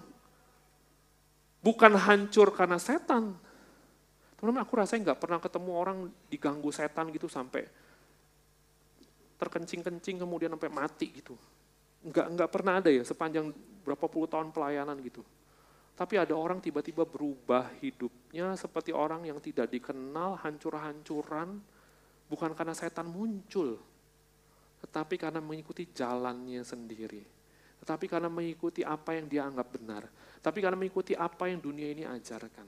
bukan hancur karena setan, Teman-teman aku rasanya nggak pernah ketemu orang diganggu setan gitu sampai terkencing-kencing kemudian sampai mati gitu. Nggak, nggak pernah ada ya sepanjang berapa puluh tahun pelayanan gitu. Tapi ada orang tiba-tiba berubah hidupnya seperti orang yang tidak dikenal, hancur-hancuran, bukan karena setan muncul, tetapi karena mengikuti jalannya sendiri. Tetapi karena mengikuti apa yang dia anggap benar. Tapi karena mengikuti apa yang dunia ini ajarkan.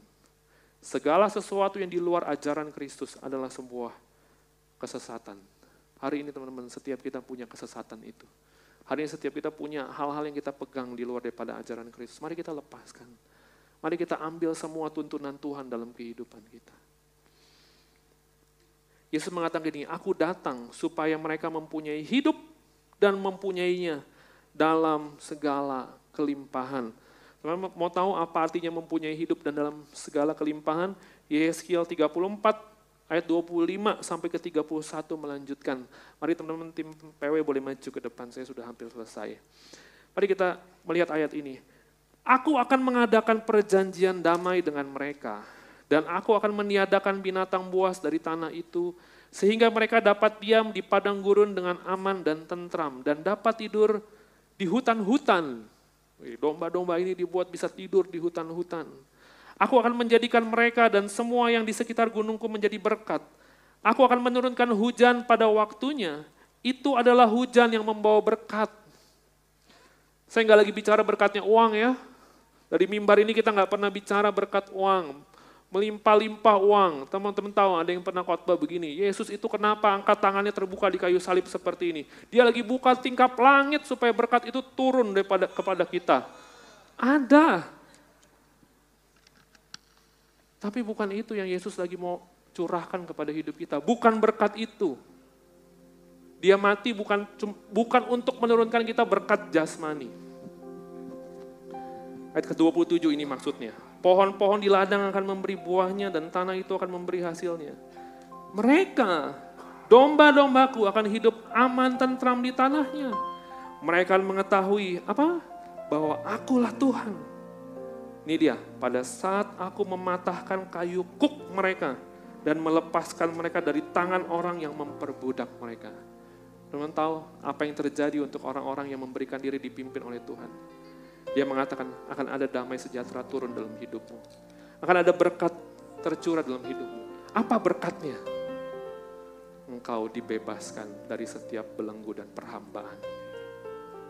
Segala sesuatu yang di luar ajaran Kristus adalah sebuah kesesatan. Hari ini teman-teman, setiap kita punya kesesatan itu. Hari ini setiap kita punya hal-hal yang kita pegang di luar daripada ajaran Kristus. Mari kita lepaskan. Mari kita ambil semua tuntunan Tuhan dalam kehidupan kita. Yesus mengatakan gini, aku datang supaya mereka mempunyai hidup dan mempunyainya dalam segala kelimpahan. Teman mau tahu apa artinya mempunyai hidup dan dalam segala kelimpahan? Yeskiel 34 ayat 25 sampai ke 31 melanjutkan. Mari teman-teman tim PW boleh maju ke depan, saya sudah hampir selesai. Mari kita melihat ayat ini. Aku akan mengadakan perjanjian damai dengan mereka, dan aku akan meniadakan binatang buas dari tanah itu, sehingga mereka dapat diam di padang gurun dengan aman dan tentram, dan dapat tidur di hutan-hutan Domba-domba ini dibuat bisa tidur di hutan-hutan. Aku akan menjadikan mereka dan semua yang di sekitar gunungku menjadi berkat. Aku akan menurunkan hujan pada waktunya. Itu adalah hujan yang membawa berkat. Saya nggak lagi bicara berkatnya uang ya. Dari mimbar ini kita nggak pernah bicara berkat uang melimpah-limpah uang. Teman-teman tahu ada yang pernah khotbah begini, Yesus itu kenapa angkat tangannya terbuka di kayu salib seperti ini? Dia lagi buka tingkap langit supaya berkat itu turun daripada kepada kita. Ada. Tapi bukan itu yang Yesus lagi mau curahkan kepada hidup kita. Bukan berkat itu. Dia mati bukan bukan untuk menurunkan kita berkat jasmani. Ayat ke-27 ini maksudnya. Pohon-pohon di ladang akan memberi buahnya dan tanah itu akan memberi hasilnya. Mereka, domba-dombaku akan hidup aman tentram di tanahnya. Mereka mengetahui apa? Bahwa akulah Tuhan. Ini dia, pada saat aku mematahkan kayu kuk mereka dan melepaskan mereka dari tangan orang yang memperbudak mereka. Teman tahu apa yang terjadi untuk orang-orang yang memberikan diri dipimpin oleh Tuhan? Dia mengatakan akan ada damai sejahtera turun dalam hidupmu. Akan ada berkat tercurah dalam hidupmu. Apa berkatnya? Engkau dibebaskan dari setiap belenggu dan perhambaan.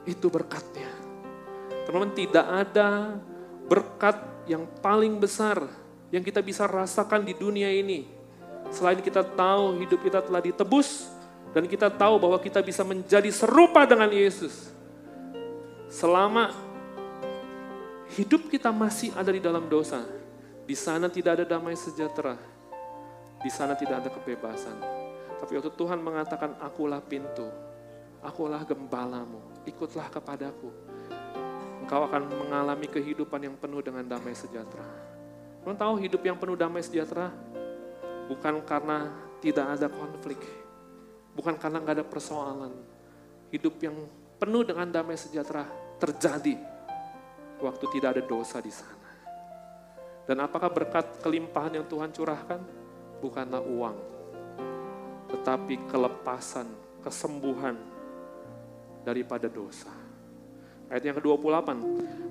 Itu berkatnya. Teman-teman tidak ada berkat yang paling besar yang kita bisa rasakan di dunia ini. Selain kita tahu hidup kita telah ditebus dan kita tahu bahwa kita bisa menjadi serupa dengan Yesus. Selama hidup kita masih ada di dalam dosa, di sana tidak ada damai sejahtera, di sana tidak ada kebebasan. Tapi waktu Tuhan mengatakan, akulah pintu, akulah gembalamu, ikutlah kepadaku. Engkau akan mengalami kehidupan yang penuh dengan damai sejahtera. Kamu tahu hidup yang penuh damai sejahtera bukan karena tidak ada konflik, bukan karena nggak ada persoalan. Hidup yang penuh dengan damai sejahtera terjadi waktu tidak ada dosa di sana. Dan apakah berkat kelimpahan yang Tuhan curahkan? Bukanlah uang, tetapi kelepasan, kesembuhan daripada dosa. Ayat yang ke-28.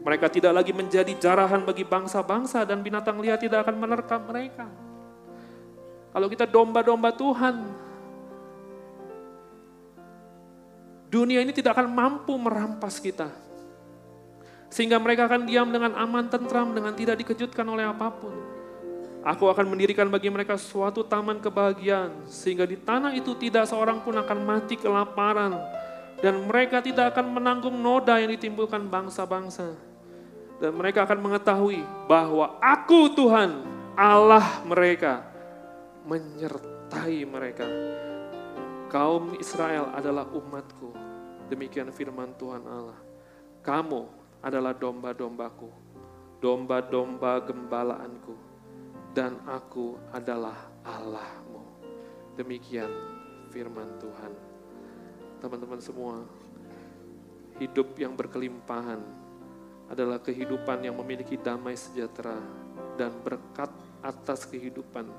Mereka tidak lagi menjadi jarahan bagi bangsa-bangsa dan binatang liar tidak akan menerkam mereka. Kalau kita domba-domba Tuhan, dunia ini tidak akan mampu merampas kita. Sehingga mereka akan diam dengan aman, tentram, dengan tidak dikejutkan oleh apa pun. Aku akan mendirikan bagi mereka suatu taman kebahagiaan, sehingga di tanah itu tidak seorang pun akan mati kelaparan, dan mereka tidak akan menanggung noda yang ditimbulkan bangsa-bangsa. Dan mereka akan mengetahui bahwa aku Tuhan, Allah mereka, menyertai mereka. Kaum Israel adalah umatku, demikian firman Tuhan Allah. Kamu adalah domba-dombaku, domba-domba gembalaanku dan aku adalah Allahmu. Demikian firman Tuhan. Teman-teman semua, hidup yang berkelimpahan adalah kehidupan yang memiliki damai sejahtera dan berkat atas kehidupan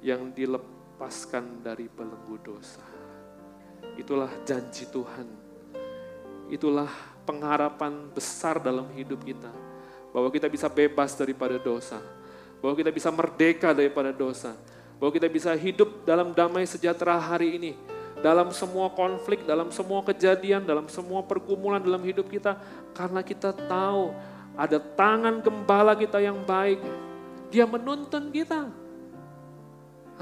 yang dilepaskan dari belenggu dosa. Itulah janji Tuhan. Itulah pengharapan besar dalam hidup kita. Bahwa kita bisa bebas daripada dosa bahwa kita bisa merdeka daripada dosa. Bahwa kita bisa hidup dalam damai sejahtera hari ini. Dalam semua konflik, dalam semua kejadian, dalam semua pergumulan dalam hidup kita. Karena kita tahu ada tangan gembala kita yang baik. Dia menuntun kita.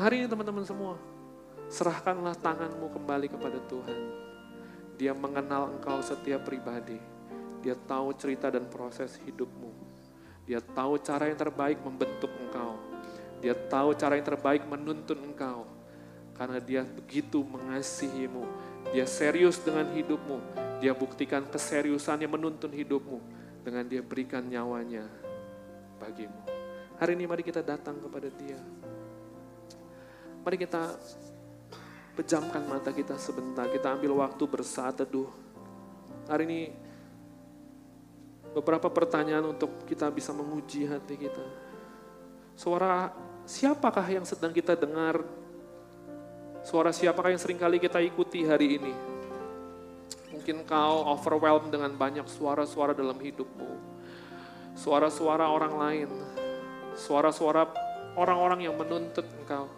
Hari ini teman-teman semua, serahkanlah tanganmu kembali kepada Tuhan. Dia mengenal engkau setiap pribadi. Dia tahu cerita dan proses hidupmu. Dia tahu cara yang terbaik membentuk engkau. Dia tahu cara yang terbaik menuntun engkau. Karena dia begitu mengasihimu. Dia serius dengan hidupmu. Dia buktikan keseriusannya menuntun hidupmu. Dengan dia berikan nyawanya bagimu. Hari ini mari kita datang kepada dia. Mari kita pejamkan mata kita sebentar. Kita ambil waktu bersaat teduh. Hari ini beberapa pertanyaan untuk kita bisa menguji hati kita. Suara siapakah yang sedang kita dengar? Suara siapakah yang sering kali kita ikuti hari ini? Mungkin kau overwhelmed dengan banyak suara-suara dalam hidupmu. Suara-suara orang lain. Suara-suara orang-orang yang menuntut engkau.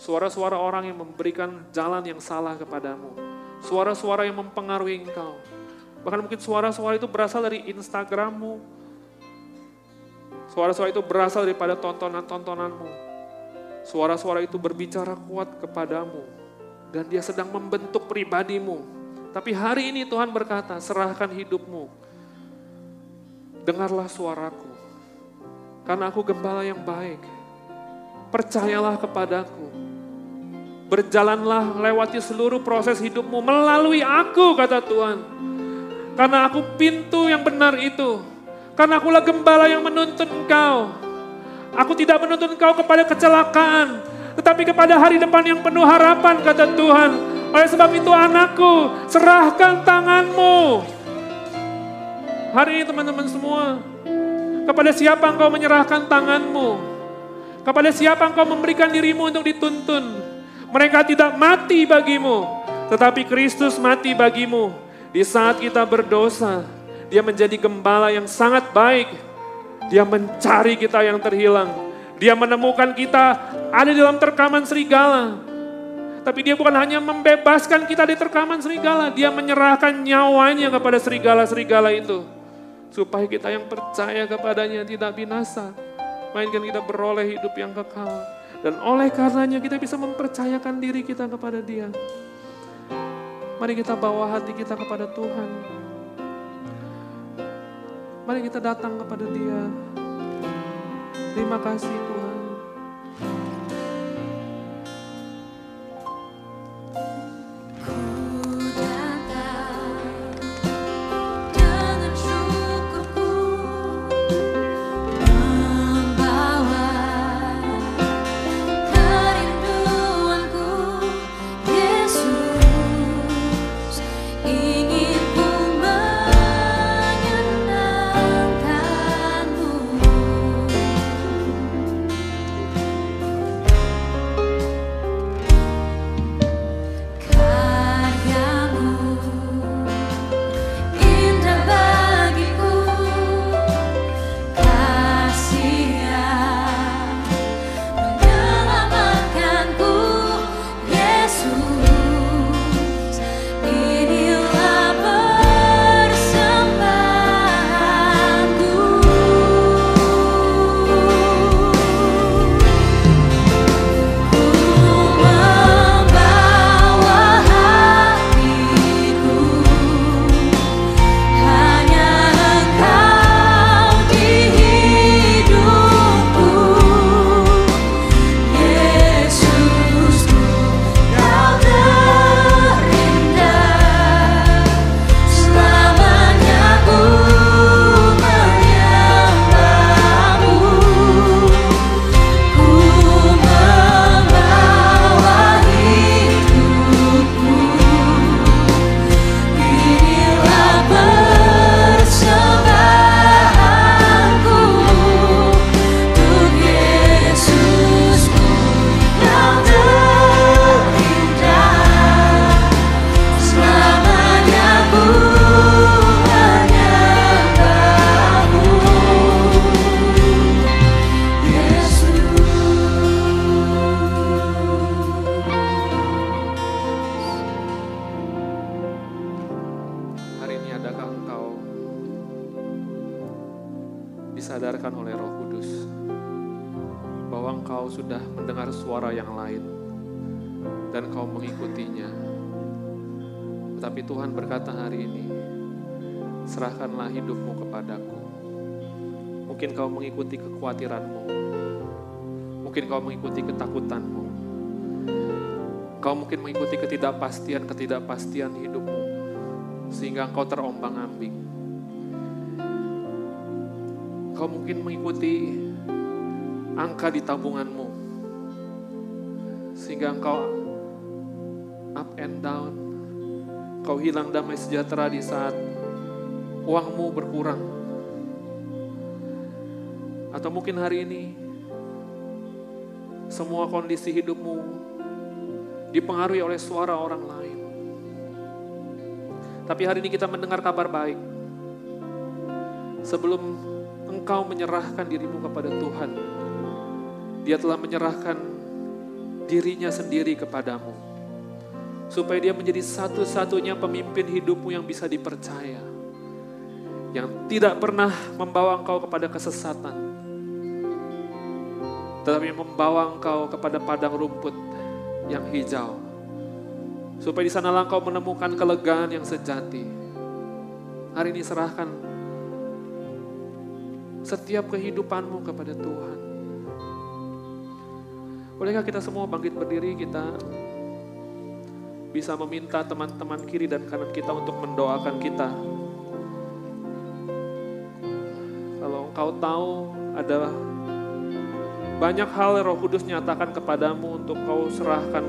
Suara-suara orang yang memberikan jalan yang salah kepadamu. Suara-suara yang mempengaruhi engkau Bahkan mungkin suara-suara itu berasal dari Instagrammu. Suara-suara itu berasal daripada tontonan-tontonanmu. Suara-suara itu berbicara kuat kepadamu. Dan dia sedang membentuk pribadimu. Tapi hari ini Tuhan berkata, serahkan hidupmu. Dengarlah suaraku. Karena aku gembala yang baik. Percayalah kepadaku. Berjalanlah lewati seluruh proses hidupmu melalui aku, kata Tuhan karena aku pintu yang benar itu. Karena akulah gembala yang menuntun engkau. Aku tidak menuntun engkau kepada kecelakaan. Tetapi kepada hari depan yang penuh harapan kata Tuhan. Oleh sebab itu anakku serahkan tanganmu. Hari ini teman-teman semua. Kepada siapa engkau menyerahkan tanganmu? Kepada siapa engkau memberikan dirimu untuk dituntun? Mereka tidak mati bagimu. Tetapi Kristus mati bagimu di saat kita berdosa, dia menjadi gembala yang sangat baik. Dia mencari kita yang terhilang. Dia menemukan kita ada dalam terkaman serigala. Tapi dia bukan hanya membebaskan kita di terkaman serigala. Dia menyerahkan nyawanya kepada serigala-serigala itu. Supaya kita yang percaya kepadanya tidak binasa. Mainkan kita beroleh hidup yang kekal. Dan oleh karenanya kita bisa mempercayakan diri kita kepada dia. Mari kita bawa hati kita kepada Tuhan. Mari kita datang kepada Dia. Terima kasih Tuhan. Kekhawatiranmu, mungkin kau mengikuti ketakutanmu, kau mungkin mengikuti ketidakpastian-ketidakpastian hidupmu, sehingga engkau terombang-ambing. Kau mungkin mengikuti angka di tabunganmu, sehingga engkau up and down, kau hilang damai sejahtera di saat uangmu berkurang. Atau mungkin hari ini semua kondisi hidupmu dipengaruhi oleh suara orang lain. Tapi hari ini kita mendengar kabar baik. Sebelum engkau menyerahkan dirimu kepada Tuhan, Dia telah menyerahkan dirinya sendiri kepadamu, supaya Dia menjadi satu-satunya pemimpin hidupmu yang bisa dipercaya, yang tidak pernah membawa engkau kepada kesesatan, tetapi membawa engkau kepada padang rumput yang hijau, supaya di sana engkau menemukan kelegaan yang sejati. Hari ini serahkan setiap kehidupanmu kepada Tuhan. Bolehkah kita semua bangkit berdiri, kita bisa meminta teman-teman kiri dan kanan kita untuk mendoakan kita. Kalau engkau tahu ada banyak hal yang roh kudus nyatakan kepadamu untuk kau serahkan,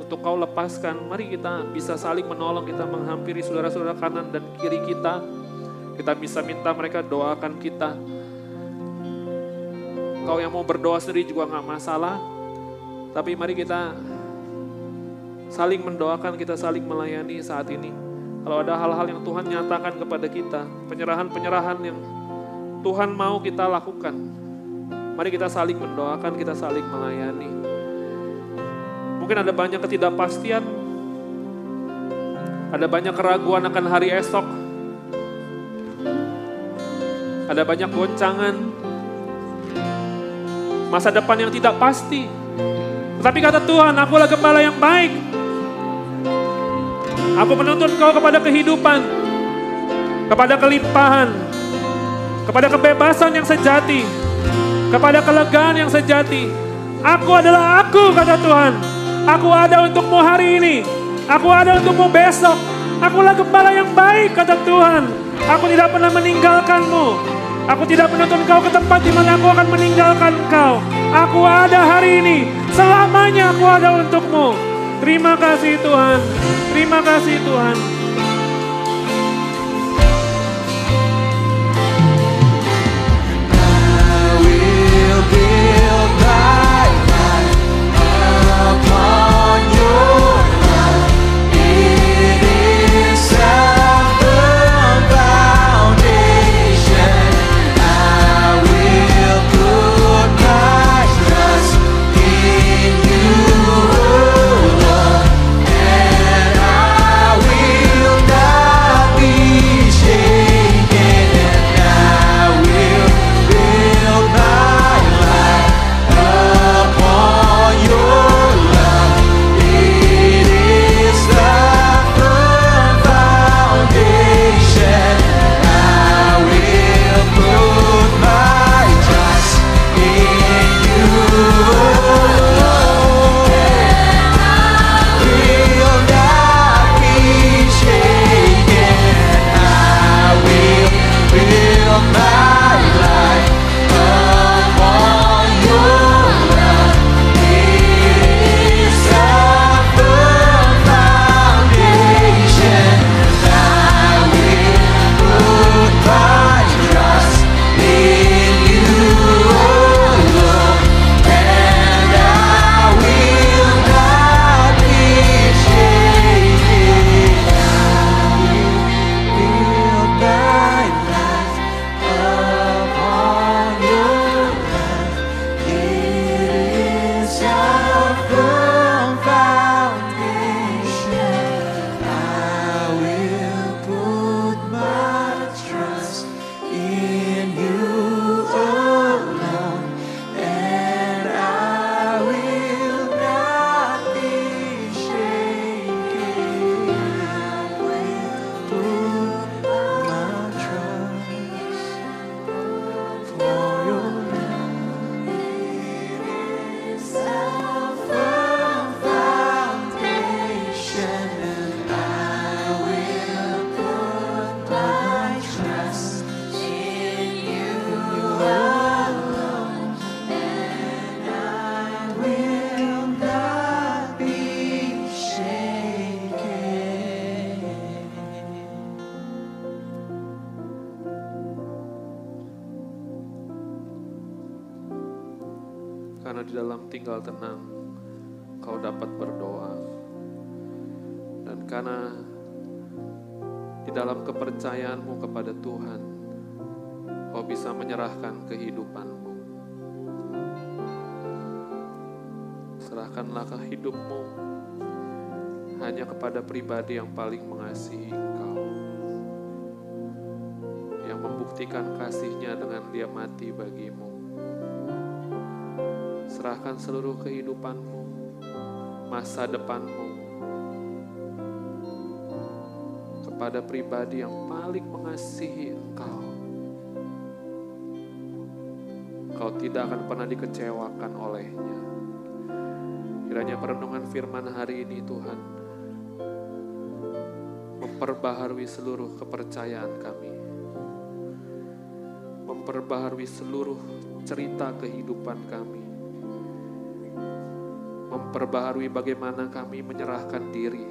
untuk kau lepaskan. Mari kita bisa saling menolong, kita menghampiri saudara-saudara kanan dan kiri kita kita bisa minta mereka doakan kita. Kau yang mau berdoa sendiri juga nggak masalah. Tapi mari kita saling mendoakan, kita saling melayani saat ini. Kalau ada hal-hal yang Tuhan nyatakan kepada kita, penyerahan-penyerahan yang Tuhan mau kita lakukan. Mari kita saling mendoakan, kita saling melayani. Mungkin ada banyak ketidakpastian, ada banyak keraguan akan hari esok, ada banyak goncangan. Masa depan yang tidak pasti. Tetapi kata Tuhan, akulah gembala yang baik. Aku menuntut kau kepada kehidupan, kepada kelimpahan, kepada kebebasan yang sejati, kepada kelegaan yang sejati. Aku adalah aku, kata Tuhan. Aku ada untukmu hari ini. Aku ada untukmu besok. Akulah gembala yang baik, kata Tuhan. Aku tidak pernah meninggalkanmu. Aku tidak menuntun kau ke tempat di mana aku akan meninggalkan kau. Aku ada hari ini. Selamanya aku ada untukmu. Terima kasih Tuhan. Terima kasih Tuhan. Tinggal tenang, kau dapat berdoa. Dan karena di dalam kepercayaanmu kepada Tuhan, kau bisa menyerahkan kehidupanmu. Serahkanlah ke hidupmu hanya kepada pribadi yang paling mengasihi engkau. Yang membuktikan kasihnya dengan dia mati bagimu. Serahkan seluruh kehidupanmu, masa depanmu, kepada pribadi yang paling mengasihi engkau. Kau tidak akan pernah dikecewakan olehnya. Kiranya perenungan firman hari ini Tuhan memperbaharui seluruh kepercayaan kami. Memperbaharui seluruh cerita kehidupan kami. Memperbaharui bagaimana kami menyerahkan diri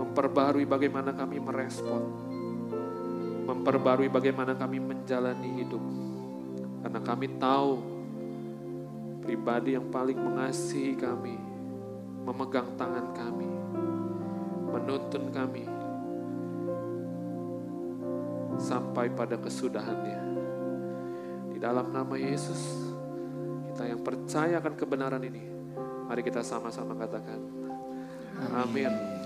memperbarui bagaimana kami merespon, memperbarui bagaimana kami menjalani hidup. Karena kami tahu pribadi yang paling mengasihi kami, memegang tangan kami, menuntun kami sampai pada kesudahannya. Di dalam nama Yesus, kita yang percaya akan kebenaran ini, mari kita sama-sama katakan, Amin.